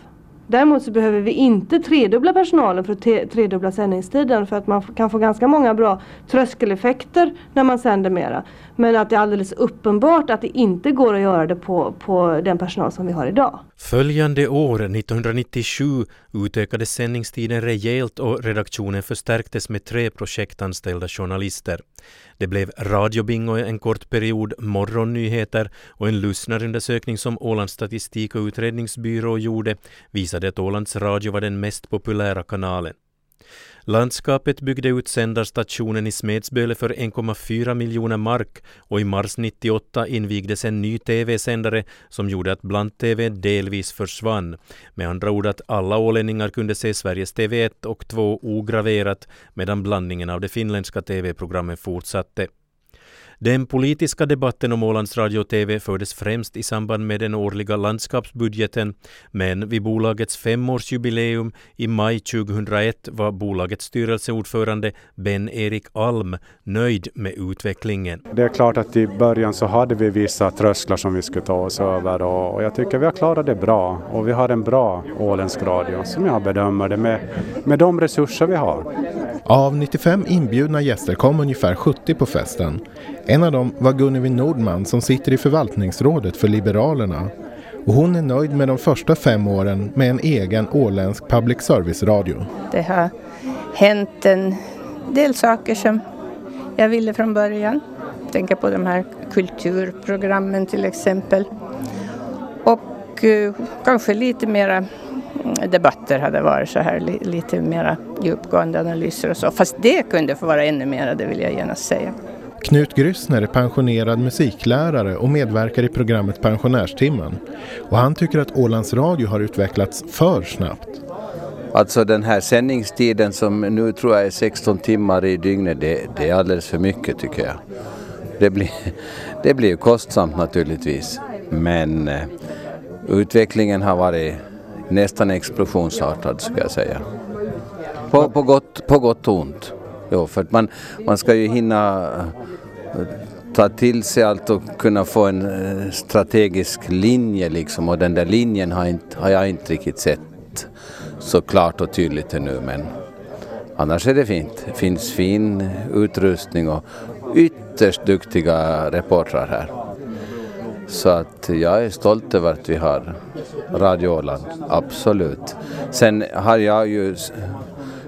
Däremot så behöver vi inte tredubbla personalen för att tredubbla sändningstiden för att man kan få ganska många bra tröskeleffekter när man sänder mera. Men att det är alldeles uppenbart att det inte går att göra det på, på den personal som vi har idag. Följande år, 1997, utökades sändningstiden rejält och redaktionen förstärktes med tre projektanställda journalister. Det blev radiobingo en kort period, morgonnyheter och en lyssnarundersökning som Ålands statistik och utredningsbyrå gjorde visade att Ålands Radio var den mest populära kanalen. Landskapet byggde ut sändarstationen i Smedsböle för 1,4 miljoner mark och i mars 98 invigdes en ny tv-sändare som gjorde att bland-tv delvis försvann. Med andra ord att alla ålänningar kunde se Sveriges TV 1 och 2 ograverat medan blandningen av de finländska tv-programmen fortsatte. Den politiska debatten om Ålands Radio och TV fördes främst i samband med den årliga landskapsbudgeten, men vid bolagets femårsjubileum i maj 2001 var bolagets styrelseordförande Ben-Erik Alm nöjd med utvecklingen. Det är klart att i början så hade vi vissa trösklar som vi skulle ta oss över och jag tycker vi har klarat det bra och vi har en bra åländsk radio som jag bedömer det med, med de resurser vi har. Av 95 inbjudna gäster kom ungefär 70 på festen. En av dem var Gunnevi Nordman som sitter i förvaltningsrådet för Liberalerna. Och hon är nöjd med de första fem åren med en egen åländsk public service-radio. Det har hänt en del saker som jag ville från början. Jag tänker på de här kulturprogrammen till exempel. Och uh, kanske lite mera mm, debatter hade varit så här lite mera djupgående analyser och så. Fast det kunde få vara ännu mera, det vill jag gärna säga. Knut Gryssner är pensionerad musiklärare och medverkar i programmet Pensionärstimmen. Och han tycker att Ålands Radio har utvecklats för snabbt. Alltså den här sändningstiden som nu tror jag är 16 timmar i dygnet, det, det är alldeles för mycket tycker jag. Det blir, (laughs) det blir ju kostsamt naturligtvis, men eh, utvecklingen har varit nästan explosionsartad skulle jag säga. På, på, gott, på gott och ont. Jo, för att man, man ska ju hinna eh, ta till sig allt och kunna få en eh, strategisk linje liksom och den där linjen har, inte, har jag inte riktigt sett så klart och tydligt ännu men annars är det fint. Det finns fin utrustning och ytterst duktiga reportrar här. Så att jag är stolt över att vi har Radio Åland, absolut. Sen har jag ju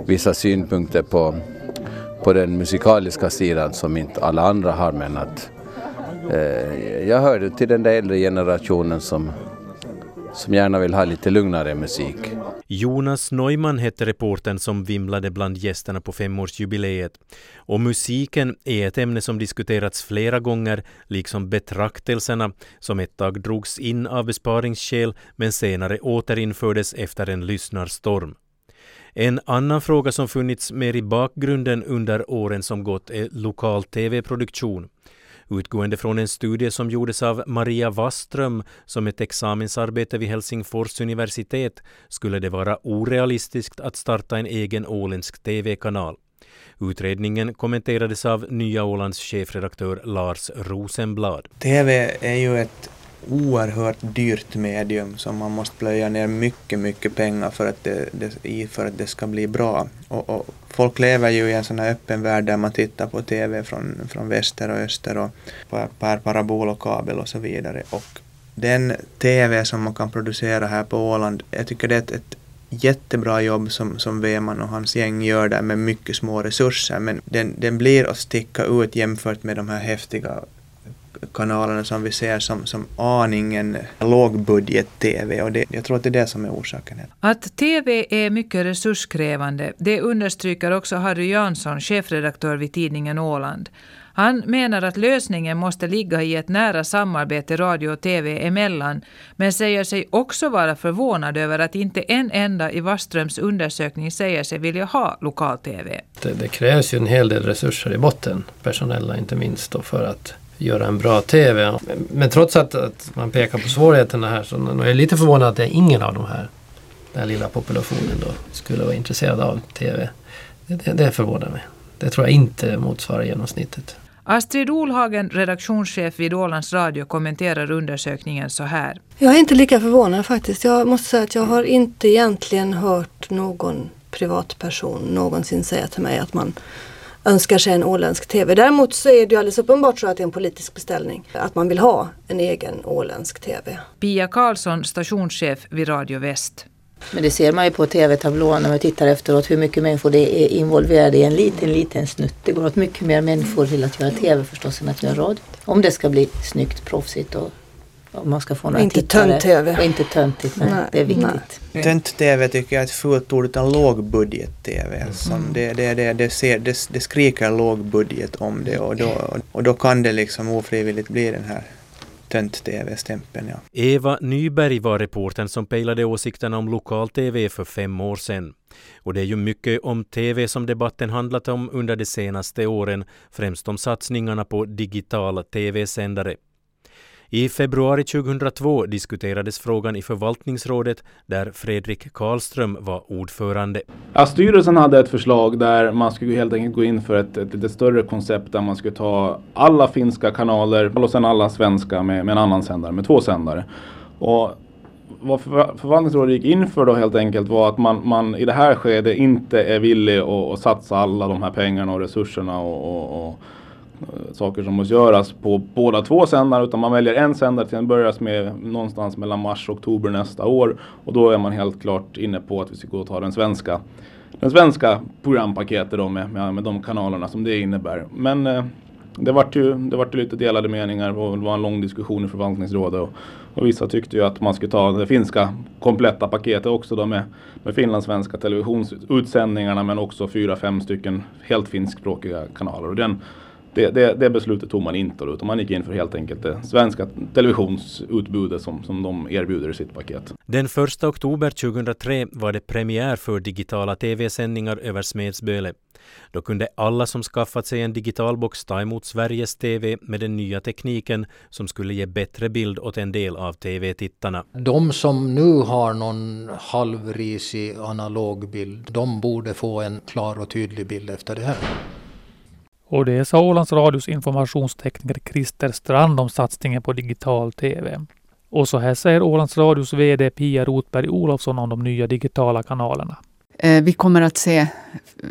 vissa synpunkter på, på den musikaliska sidan som inte alla andra har men att eh, jag hörde till den där äldre generationen som, som gärna vill ha lite lugnare musik. Jonas Neumann hette reporten som vimlade bland gästerna på femårsjubileet. Och musiken är ett ämne som diskuterats flera gånger, liksom betraktelserna som ett tag drogs in av besparingsskäl men senare återinfördes efter en lyssnarstorm. En annan fråga som funnits mer i bakgrunden under åren som gått är lokal tv-produktion. Utgående från en studie som gjordes av Maria Waström som ett examensarbete vid Helsingfors universitet skulle det vara orealistiskt att starta en egen åländsk tv-kanal. Utredningen kommenterades av Nya Ålands chefredaktör Lars Rosenblad. TV är ju ett oerhört dyrt medium som man måste plöja ner mycket, mycket pengar för att det, det, för att det ska bli bra. Och, och, folk lever ju i en sån här öppen värld där man tittar på TV från, från väster och öster och per, per parabol och kabel och så vidare. Och den TV som man kan producera här på Åland, jag tycker det är ett, ett jättebra jobb som, som Weman och hans gäng gör där med mycket små resurser men den, den blir att sticka ut jämfört med de här häftiga kanalerna som vi ser som, som aningen lågbudget-TV och det, jag tror att det är det som är orsaken. Att TV är mycket resurskrävande, det understryker också Harry Jansson, chefredaktör vid tidningen Åland. Han menar att lösningen måste ligga i ett nära samarbete radio och TV emellan, men säger sig också vara förvånad över att inte en enda i Waströms undersökning säger sig vilja ha lokal-TV. Det, det, krävs ju en hel del resurser i botten, personella inte minst, då, för att göra en bra TV. Men trots att, att man pekar på svårigheterna här så är jag lite förvånad att det är ingen av de här, den här lilla populationen då, skulle vara intresserad av TV. Det, det förvånar mig. Det tror jag inte motsvarar genomsnittet. Astrid Olhagen, redaktionschef vid Ålands Radio, kommenterar undersökningen så här. Jag är inte lika förvånad faktiskt. Jag måste säga att jag har inte egentligen hört någon privatperson någonsin säga till mig att man önskar sig en åländsk TV. Däremot så är det ju alldeles uppenbart så att det är en politisk beställning. Att man vill ha en egen åländsk TV. Pia Karlsson, stationschef vid Radio Väst. Men det ser man ju på tv-tablån när man tittar efteråt hur mycket människor det är involverade i en liten, liten snutt. Det går åt mycket mer människor till att göra tv förstås än att göra radio. Om det ska bli snyggt, proffsigt och om man ska få några inte tönt-tv. Och inte töntigt, nej, nej, det är viktigt. Tönt-tv tycker jag är ett fult ord utan lågbudget-tv. Mm. det, det, det, det, ser, det, det skriker lågbudget om det och då, och då kan det liksom ofrivilligt bli den här tönt-tv-stämpeln. Ja. Eva Nyberg var reporten som pejlade åsikterna om lokal-tv för fem år sedan. Och det är ju mycket om tv som debatten handlat om under de senaste åren, främst om satsningarna på digitala tv-sändare. I februari 2002 diskuterades frågan i förvaltningsrådet där Fredrik Karlström var ordförande. Ja, styrelsen hade ett förslag där man skulle helt enkelt gå in för ett, ett lite större koncept där man skulle ta alla finska kanaler och sen alla svenska med, med en annan sändare, med två sändare. Och vad förvaltningsrådet gick in för då helt enkelt var att man, man i det här skedet inte är villig att, att satsa alla de här pengarna och resurserna och, och, och Eh, saker som måste göras på båda två sändare utan man väljer en sändare till en början med någonstans mellan mars och oktober nästa år och då är man helt klart inne på att vi ska gå och ta den svenska den svenska programpaketet då med, med, med de kanalerna som det innebär. Men eh, det vart ju det vart lite delade meningar och det var en lång diskussion i förvaltningsrådet och, och vissa tyckte ju att man skulle ta det finska kompletta paketet också då med, med finlandssvenska televisionsutsändningarna men också fyra, fem stycken helt finskspråkiga kanaler. Och den, det, det, det, beslutet tog man inte utan man gick in för helt enkelt det svenska televisionsutbudet som, som de erbjuder i sitt paket. Den 1 oktober 2003 var det premiär för digitala tv-sändningar över Smedsböle. Då kunde alla som skaffat sig en digitalbox ta emot Sveriges TV med den nya tekniken som skulle ge bättre bild åt en del av TV-tittarna. De som nu har någon halvrisig analog bild, de borde få en klar och tydlig bild efter det här. Och det sa Ålands Radios informationstekniker Christer Strand om satsningen på digital TV. Och så här säger Ålands Radios VD Pia Rotberg Olofsson om de nya digitala kanalerna. Eh, vi kommer att se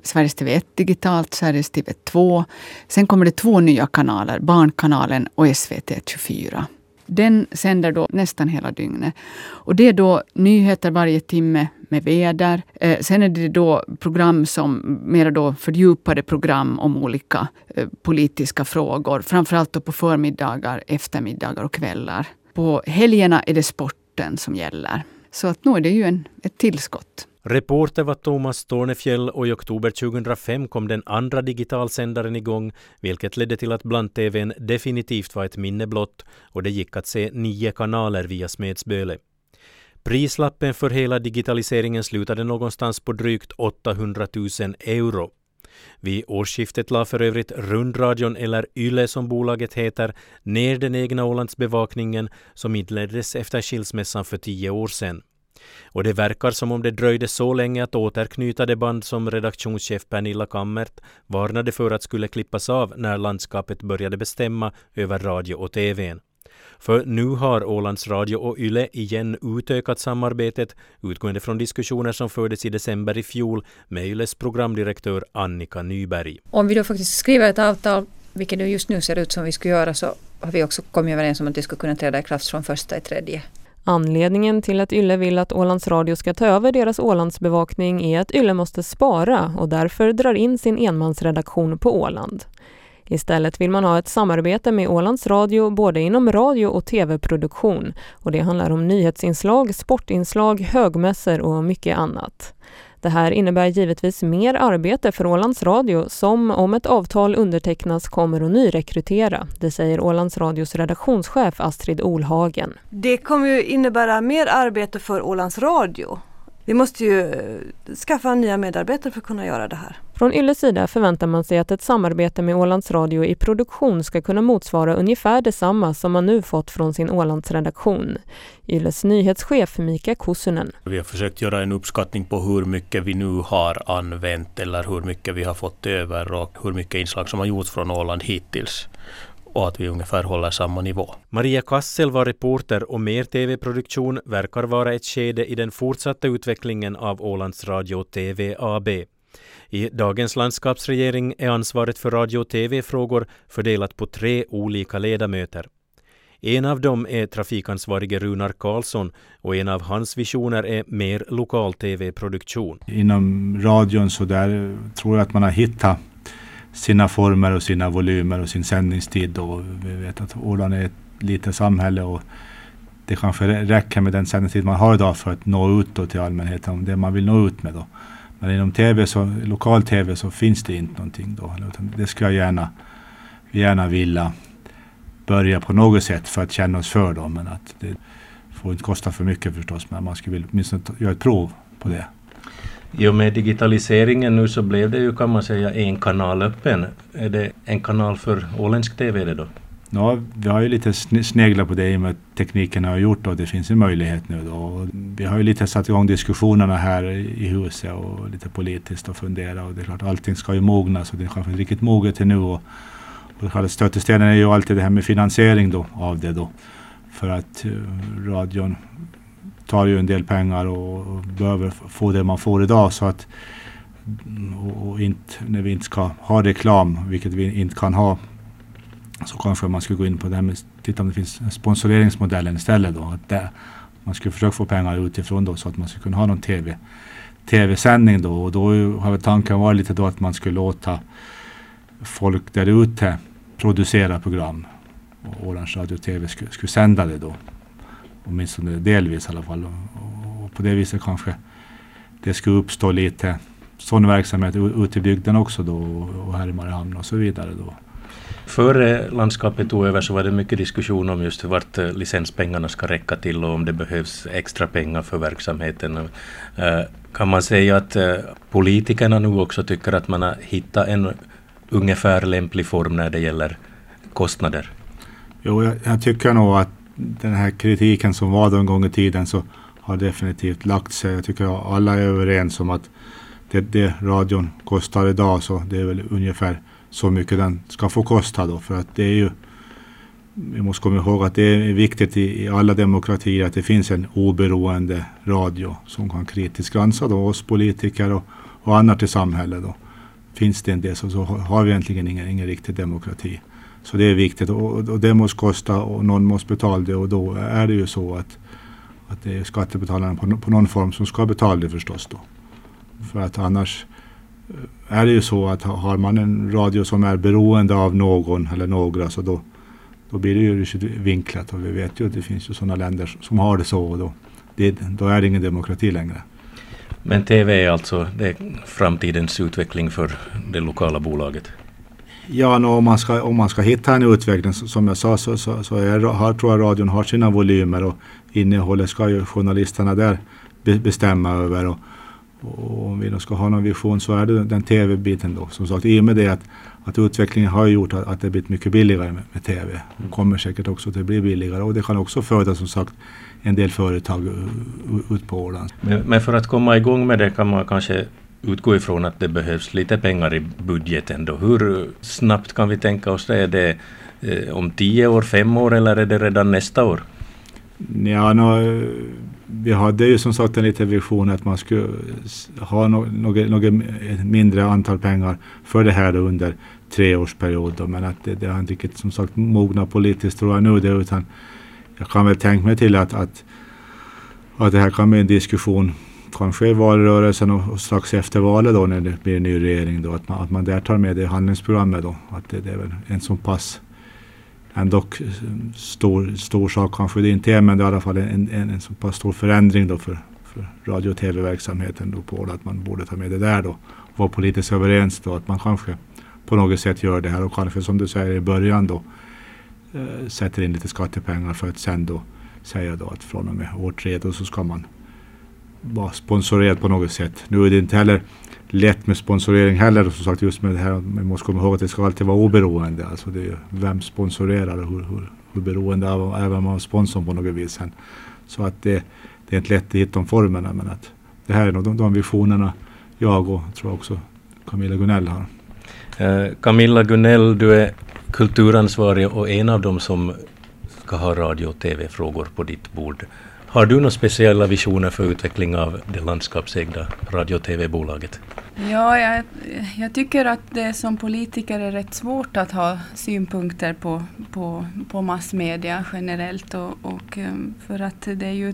Sveriges TV1 digitalt, Sveriges TV2. Sen kommer det två nya kanaler, Barnkanalen och SVT 24. Den sänder då nästan hela dygnet. Och det är då nyheter varje timme med väder. Eh, sen är det då program som mera då fördjupade program om olika eh, politiska frågor. Framförallt då på förmiddagar, eftermiddagar och kvällar. På helgerna är det sporten som gäller. Så att nu är det ju en, ett tillskott. Reporter var Thomas Tornefjell och i oktober 2005 kom den andra digitalsändaren igång, vilket ledde till att bland-TVn definitivt var ett minne blott och det gick att se nio kanaler via Smedsböle. Prislappen för hela digitaliseringen slutade någonstans på drygt 800 000 euro. Vid årsskiftet la för övrigt Rundradion, eller YLE som bolaget heter, ner den egna Ålandsbevakningen som inleddes efter skilsmässan för tio år sedan. Och det verkar som om det dröjde så länge att återknyta det band som redaktionschef Pernilla Kammert varnade för att skulle klippas av när landskapet började bestämma över radio och TVn. För nu har Ålands Radio och YLE igen utökat samarbetet utgående från diskussioner som fördes i december i fjol med YLEs programdirektör Annika Nyberg. Om vi då faktiskt skriver ett avtal, vilket det just nu ser ut som vi ska göra, så har vi också kommit överens om att det ska kunna träda i kraft från första i tredje. Anledningen till att Yle vill att Ålands Radio ska ta över deras Ålandsbevakning är att Yle måste spara och därför drar in sin enmansredaktion på Åland. Istället vill man ha ett samarbete med Ålands Radio både inom radio och tv-produktion och det handlar om nyhetsinslag, sportinslag, högmässor och mycket annat. Det här innebär givetvis mer arbete för Ålands Radio som om ett avtal undertecknas kommer att nyrekrytera. Det säger Ålands Radios redaktionschef Astrid Olhagen. Det kommer ju innebära mer arbete för Ålands Radio vi måste ju skaffa nya medarbetare för att kunna göra det här. Från Ylles sida förväntar man sig att ett samarbete med Ålands Radio i produktion ska kunna motsvara ungefär detsamma som man nu fått från sin Ålandsredaktion. Ylles nyhetschef Mika Kusunen. Vi har försökt göra en uppskattning på hur mycket vi nu har använt eller hur mycket vi har fått över och hur mycket inslag som har gjorts från Åland hittills och att vi ungefär håller samma nivå. Maria Kassel var reporter och mer TV-produktion verkar vara ett skede i den fortsatta utvecklingen av Ålands Radio TV AB. I dagens landskapsregering är ansvaret för radio och TV-frågor fördelat på tre olika ledamöter. En av dem är trafikansvarige Runar Karlsson och en av hans visioner är mer lokal TV-produktion. Inom radion så där tror jag att man har hittat sina former och sina volymer och sin sändningstid. Då. vi vet att Åland är ett litet samhälle och det kanske räcker med den sändningstid man har idag för att nå ut till allmänheten, det man vill nå ut med. Då. Men inom TV, så, lokal TV så finns det inte någonting då. Det skulle jag gärna, gärna vilja börja på något sätt för att känna oss för. dem. Men att det får inte kosta för mycket förstås. Men man skulle vilja åtminstone göra ett prov på det. I och med digitaliseringen nu så blev det ju kan man säga en kanal öppen. Är det en kanal för åländsk TV det då? Ja, vi har ju lite sneglat på det i och med att tekniken har gjort och det finns en möjlighet nu då. Vi har ju lite satt igång diskussionerna här i huset och lite politiskt och fundera och det är klart allting ska ju mogna så det är kanske inte riktigt moget till nu. Och, och stötestenen är ju alltid det här med finansiering då av det då. För att uh, radion tar ju en del pengar och, behöver få det man får idag. Så att, och, och inte, när vi inte ska ha reklam, vilket vi inte kan ha, så kanske man skulle gå in på det här med, titta om det finns sponsoreringsmodellen istället då. Att det, man skulle försöka få pengar utifrån då så att man skulle kunna ha någon TV, tv-sändning då. Och då har väl tanken varit lite då att man skulle låta folk där ute producera program. Och Orange Radio och TV skulle, skulle sända det då. Åtminstone delvis i alla fall. Och, och på det viset kanske det skulle uppstå lite sån verksamhet ute i bygden också då och här i Mariehamn och så vidare då. Före landskapet tog över så var det mycket diskussion om just vart eh, licenspengarna ska räcka till och om det behövs extra pengar för verksamheten. Eh, kan man säga att eh, politikerna nu också tycker att man har hittat en ungefär lämplig form när det gäller kostnader? Jo, jag, jag tycker nog att den här kritiken som var en gång i tiden så har definitivt lagt sig. Jag tycker alla är överens om att det, det radion kostar idag så det är väl ungefär så mycket den ska få kosta då. För att det är ju, vi måste komma ihåg att det är viktigt i, i alla demokratier att det finns en oberoende radio som kan kritiskt granska då oss politiker och, och annat i samhället. Då. Finns det inte det så, så har vi egentligen ingen, ingen riktig demokrati. Så det är viktigt och, och det måste kosta och någon måste betala det och då är det ju så att, att det är skattebetalarna på, på någon form som ska betala det förstås då. För att annars är det ju så att har man en radio som är beroende av någon eller några så då, då blir det ju vinklat och vi vet ju att det finns ju sådana länder som har det så och då, det, då är det ingen demokrati längre. Men TV är alltså det är framtidens utveckling för det lokala bolaget? Ja, no, om, man ska, om man ska hitta en utveckling, som jag sa, så, så, så är, har, tror jag radion har sina volymer och innehållet ska ju journalisterna där bestämma över. Och, och om vi då ska ha någon vision så är det den tv-biten då. Som sagt, i och med det att, att utvecklingen har gjort att, att det blivit mycket billigare med, med tv. Det kommer säkert också att bli billigare och det kan också föda som sagt en del företag ut på Åland. Men, men för att komma igång med det kan man kanske utgå ifrån att det behövs lite pengar i budgeten då. Hur snabbt kan vi tänka oss det? Är det eh, om tio år, fem år eller är det redan nästa år? Ja, no, vi hade ju som sagt en liten vision att man skulle ha något, no no no mindre antal pengar för det här under treårsperiod. Men att det, det har inte riktigt som sagt mognat politiskt tror jag nu det utan jag kan väl tänka mig till att, att, att det här kan bli en diskussion kanske i valrörelsen och, och strax efter valet då när det blir en ny regering då att man, att man där tar med det i handlingsprogrammet då. Att det, det är väl en så pass ändå eh, stor, stor sak kanske det inte är men det är i alla fall en, en, en så pass stor förändring då för, för radio och tv-verksamheten då på att man borde ta med det där då. Och vara politiskt överens då att man kanske på något sätt gör det här och kanske som du säger i början då eh, sätter in lite skattepengar för att sen då säga då att från och med år tre då så ska man vara sponsorerad på något sätt. Nu är det inte heller lätt med sponsorering heller. Som sagt just med det här, man måste komma ihåg att det ska alltid vara oberoende. Alltså det är vem sponsorerar och hur, hur, hur beroende av även man sponsorn på något vis. Sen. Så att det, det är inte lätt att hitta de formerna men att det här är nog de, de visionerna jag och tror också Camilla Gunell har. Eh, Camilla Gunell, du är kulturansvarig och en av dem som ska ha radio och tv-frågor på ditt bord. Har du några speciella visioner för utveckling av det landskapsägda radio och tv-bolaget? Ja, jag, jag, tycker att det som politiker är rätt svårt att ha synpunkter på, på, på massmedia generellt. Och, och, ehm, för att det är ju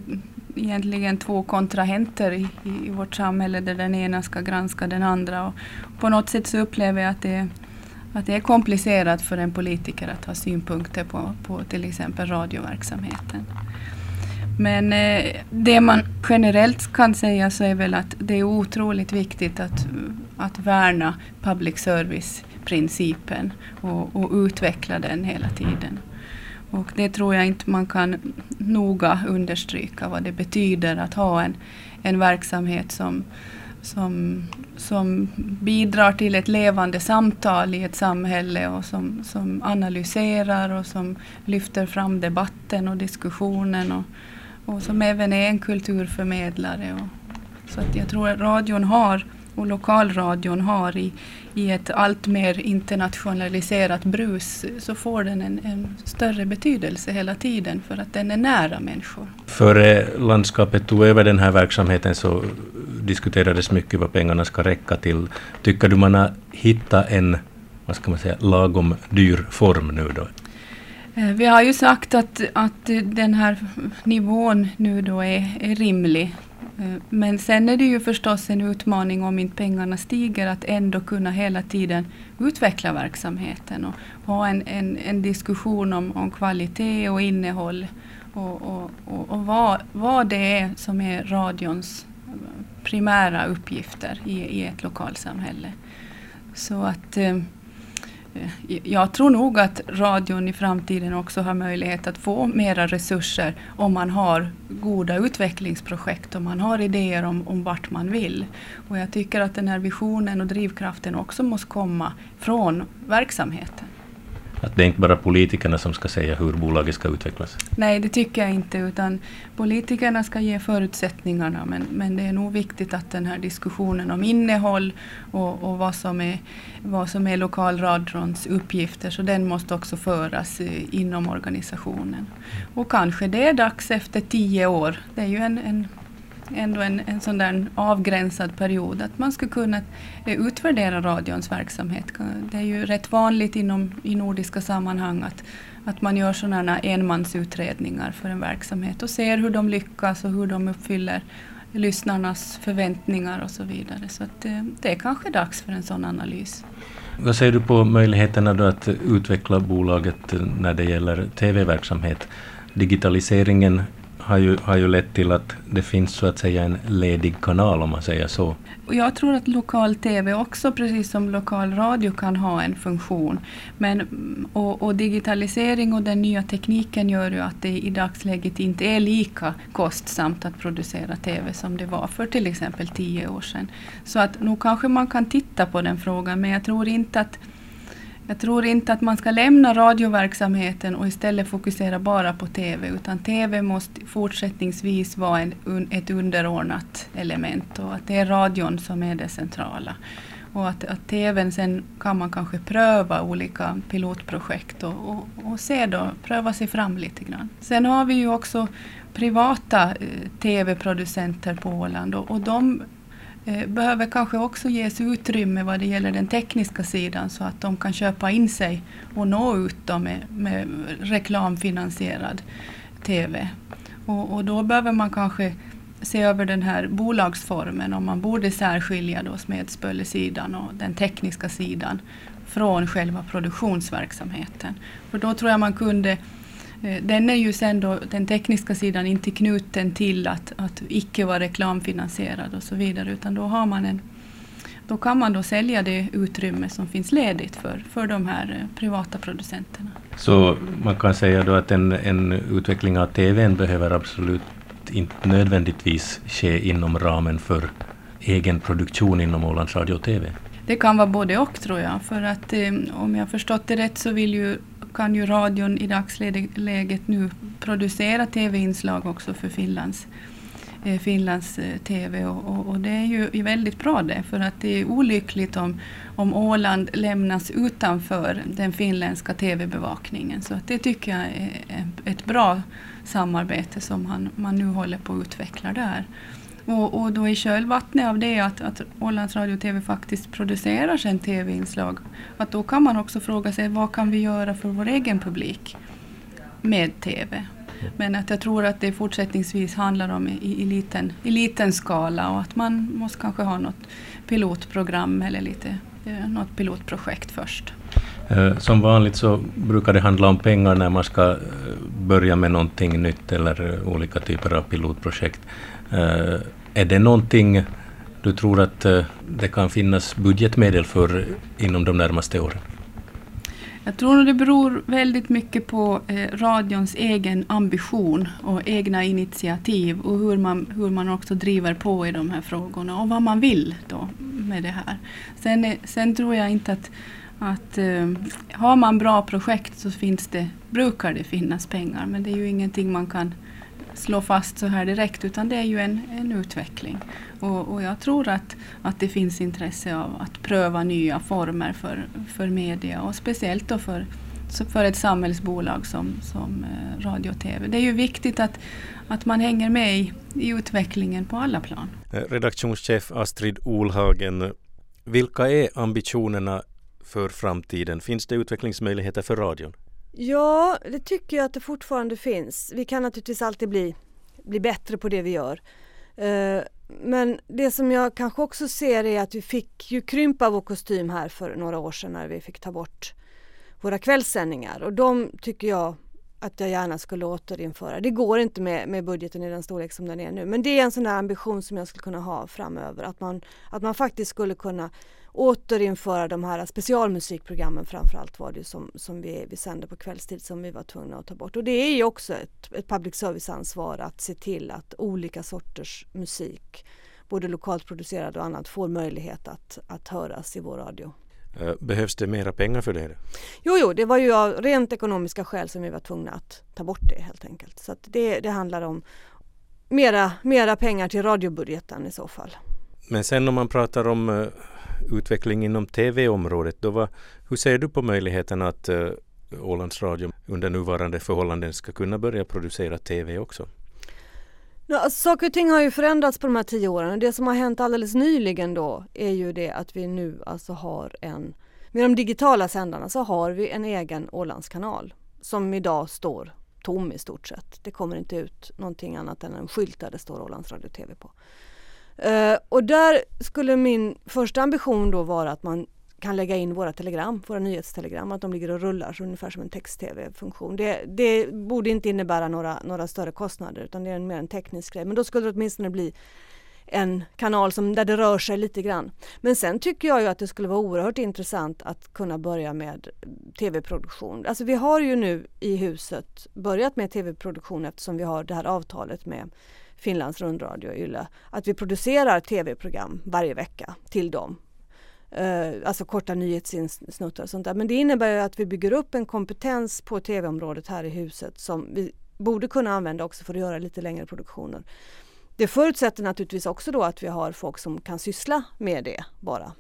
egentligen två kontrahenter i, i vårt samhälle där den ena ska granska den andra. Och på något sätt så upplever jag att det, att det är komplicerat för en politiker att ha synpunkter på, på till exempel radioverksamheten. Men eh, det man generellt kan säga så är väl att det är otroligt viktigt att, att värna public service-principen och, och, utveckla den hela tiden. Och det tror jag inte man kan noga understryka vad det betyder att ha en, en verksamhet som, som, som bidrar till ett levande samtal i ett samhälle och som, som analyserar och som lyfter fram debatten och diskussionen. Och, och som även är en kulturförmedlare. Och, så att jag tror att radion har och lokalradion har i, i ett allt mer internationaliserat brus så får den en, en, större betydelse hela tiden för att den är nära människor. Före eh, landskapet tog över den här verksamheten så diskuterades mycket vad pengarna ska räcka till. Tycker du man har hittat en vad ska man säga, lagom dyr form nu då? Eh, vi har ju sagt att, att den här nivån nu då är, är rimlig. Eh, men sen är det ju förstås en utmaning om inte pengarna stiger att ändå kunna hela tiden utveckla verksamheten och ha en, en, en diskussion om, om kvalitet och innehåll och, och, och, och vad, vad det är som är radions primära uppgifter i, i ett lokalsamhälle. Så att eh, Eh, jag tror nog att radion i framtiden också har möjlighet att få mera resurser om man har goda utvecklingsprojekt, och man har idéer om, om vart man vill. Och jag tycker att den här visionen och drivkraften också måste komma från verksamheten. Att det är inte bara politikerna som ska säga hur bolaget ska utvecklas? Nej, det tycker jag inte, utan politikerna ska ge förutsättningarna, men, men det är nog viktigt att den här diskussionen om innehåll och, och vad, som är, vad som är lokalradions uppgifter, så den måste också föras eh, inom organisationen. Och kanske det är dags efter tio år, det är ju en, en ändå en, en sån där avgränsad period, att man skulle kunna eh, utvärdera radions verksamhet. Det är ju rätt vanligt inom, i nordiska sammanhang att, att man gör sådana enmansutredningar för en verksamhet och ser hur de lyckas och hur de uppfyller lyssnarnas förväntningar och så vidare. Så att det, det är kanske dags för en sån analys. Vad säger du på möjligheterna då att utveckla bolaget eh, när det gäller TV-verksamhet? Digitaliseringen har ju, har ju lett till att det finns så att säga en ledig kanal om man säger så. Jag tror att lokal-TV också, precis som lokal radio, kan ha en funktion. Men, och, och, digitalisering och den nya tekniken gör ju att det i dagsläget inte är lika kostsamt att producera TV som det var för till exempel tio år sedan. Så att nog kanske man kan titta på den frågan, men jag tror inte att jag tror inte att man ska lämna radioverksamheten och istället fokusera bara på TV, utan TV måste fortsättningsvis vara en, ett underordnat element och att det är radion som är det centrala. Och att, att TVn sen kan man kanske pröva olika pilotprojekt och, och, och se då, pröva sig fram lite grann. Sen har vi ju också privata eh, TV-producenter på Åland och, och de Eh, behöver kanske också ges utrymme vad det gäller den tekniska sidan så att de kan köpa in sig och nå ut då med, med reklamfinansierad TV. Och, och, då behöver man kanske se över den här bolagsformen om man borde särskilja då Smedspöllesidan och den tekniska sidan från själva produktionsverksamheten. För då tror jag man kunde den är ju sen då, den tekniska sidan, inte knuten till att, att icke vara reklamfinansierad och så vidare, utan då har man en då kan man då sälja det utrymme som finns ledigt för, för de här eh, privata producenterna. Så man kan säga då att en, en utveckling av TVn behöver absolut inte nödvändigtvis ske inom ramen för egen produktion inom Ålands Radio och TV? Det kan vara både och tror jag, för att eh, om jag förstått det rätt så vill ju kan ju radion i dagsläget nu producera tv-inslag också för Finlands, eh, Finlands eh, TV och, och, och, det är ju väldigt bra det för att det är olyckligt om, om Åland lämnas utanför den finländska TV-bevakningen. Så att det tycker jag är ett bra samarbete som man, man nu håller på att utveckla där. Och, och då i kölvattnet av det att, att Ålands Radio och TV faktiskt producerar sen TV-inslag, att då kan man också fråga sig vad kan vi göra för vår egen publik med TV? Men att jag tror att det fortsättningsvis handlar om i, i, liten, i liten skala och att man måste kanske ha något pilotprogram eller lite, eh, något pilotprojekt först. Eh, som vanligt så brukar det handla om pengar när man ska eh, börja med någonting nytt eller olika typer av pilotprojekt. Eh, är det någonting du tror att eh, det kan finnas budgetmedel för inom de närmaste åren? Jag tror att det beror väldigt mycket på eh, radions egen ambition och egna initiativ och hur man, hur man också driver på i de här frågorna och vad man vill då med det här. Sen, eh, sen tror jag inte att, att eh, har man bra projekt så finns det, brukar det finnas pengar men det är ju ingenting man kan slå fast så här direkt utan det är ju en, en utveckling. Och, och, jag tror att, att det finns intresse av att pröva nya former för, för media och speciellt då för, för ett samhällsbolag som, som eh, radio och TV. Det är ju viktigt att, att man hänger med i, i utvecklingen på alla plan. Eh, redaktionschef Astrid Olhagen, vilka är ambitionerna för framtiden? Finns det utvecklingsmöjligheter för radion? Ja, det tycker jag att det fortfarande finns. Vi kan naturligtvis alltid bli, bli bättre på det vi gör. Eh, men det som jag kanske också ser är att vi fick ju krympa vår kostym här för några år sedan när vi fick ta bort våra kvällssändningar och de tycker jag att jag gärna skulle återinföra. Det går inte med, med budgeten i den storlek som den är nu. Men det är en sån där ambition som jag skulle kunna ha framöver. Att man, att man faktiskt skulle kunna återinföra de här specialmusikprogrammen framförallt var det som, som vi, vi sände på kvällstid som vi var tvungna att ta bort. Och det är ju också ett, ett public service-ansvar att se till att olika sorters musik, både lokalt producerad och annat, får möjlighet att, att höras i vår radio. Eh, behövs det mera pengar för det? Jo, jo, det var ju av rent ekonomiska skäl som vi var tvungna att ta bort det helt enkelt. Så det, det handlar om mera, mera pengar till radiobudgeten i så fall. Men sen om man pratar om uh, utveckling inom tv-området, då var, hur ser du på möjligheten att uh, Ålands Radio under nuvarande förhållanden ska kunna börja producera tv också? Ja, alltså, saker och ting har ju förändrats på de här tio åren och det som har hänt alldeles nyligen då är ju det att vi nu alltså har en, med de digitala sändarna så har vi en egen Ålandskanal som idag står tom i stort sett. Det kommer inte ut någonting annat än en skylt där det står Ålands Radio TV på. Uh, och där skulle min första ambition då vara att man kan lägga in våra telegram, våra nyhetstelegram, att de ligger och rullar så ungefär som en text-tv-funktion. Det, det, borde inte innebära några, några större kostnader utan det är mer en teknisk grej. Men då skulle det åtminstone bli en kanal som, där det rör sig lite grann. Men sen tycker jag ju att det skulle vara oerhört intressant att kunna börja med tv-produktion. Alltså vi har ju nu i huset börjat med tv-produktion eftersom vi har det här avtalet med Finlands rundradio och Yle. Att vi producerar tv-program varje vecka till dem eh, alltså korta nyhetssnuttar och sånt där. Men det innebär ju att vi bygger upp en kompetens på tv-området här i huset som vi borde kunna använda också för att göra lite längre produktioner. Det förutsätter naturligtvis också då att vi har folk som kan syssla med det bara.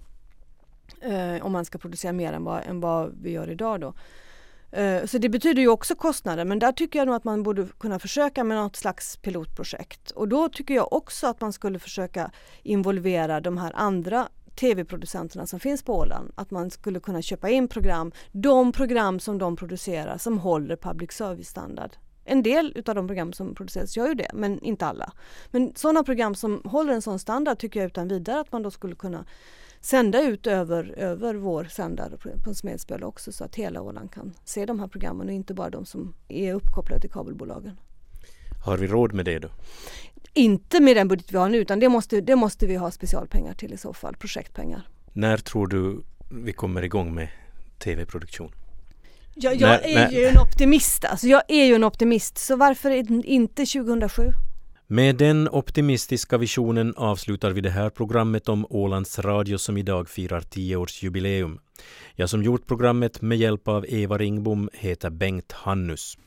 Eh, om man ska producera mer än vad, än vad vi gör idag då. Eh, så det betyder ju också kostnader men där tycker jag nog att man borde kunna försöka med något slags pilotprojekt. Och då tycker jag också att man skulle försöka involvera de här andra tv-producenterna som finns på Åland. Att man skulle kunna köpa in program, de program som de producerar som håller public service-standard. En del utav de program som produceras gör ju det, men inte alla. Men sådana program som håller en sån standard tycker jag utan vidare att man då skulle kunna sända ut över, över vår sändare på Smedsböle också så att hela Åland kan se de här programmen och inte bara de som är uppkopplade till kabelbolagen. Har vi råd med det då? Inte med den budget vi har nu utan det måste, det måste vi ha specialpengar till i så fall, projektpengar. När tror du vi kommer igång med tv-produktion? Ja, jag när, är när... ju en optimist, alltså jag är ju en optimist så varför inte 2007? Med den optimistiska visionen avslutar vi det här programmet om Ålands Radio som idag firar 10-årsjubileum. Jag som gjort programmet med hjälp av Eva Ringbom heter Bengt Hannus.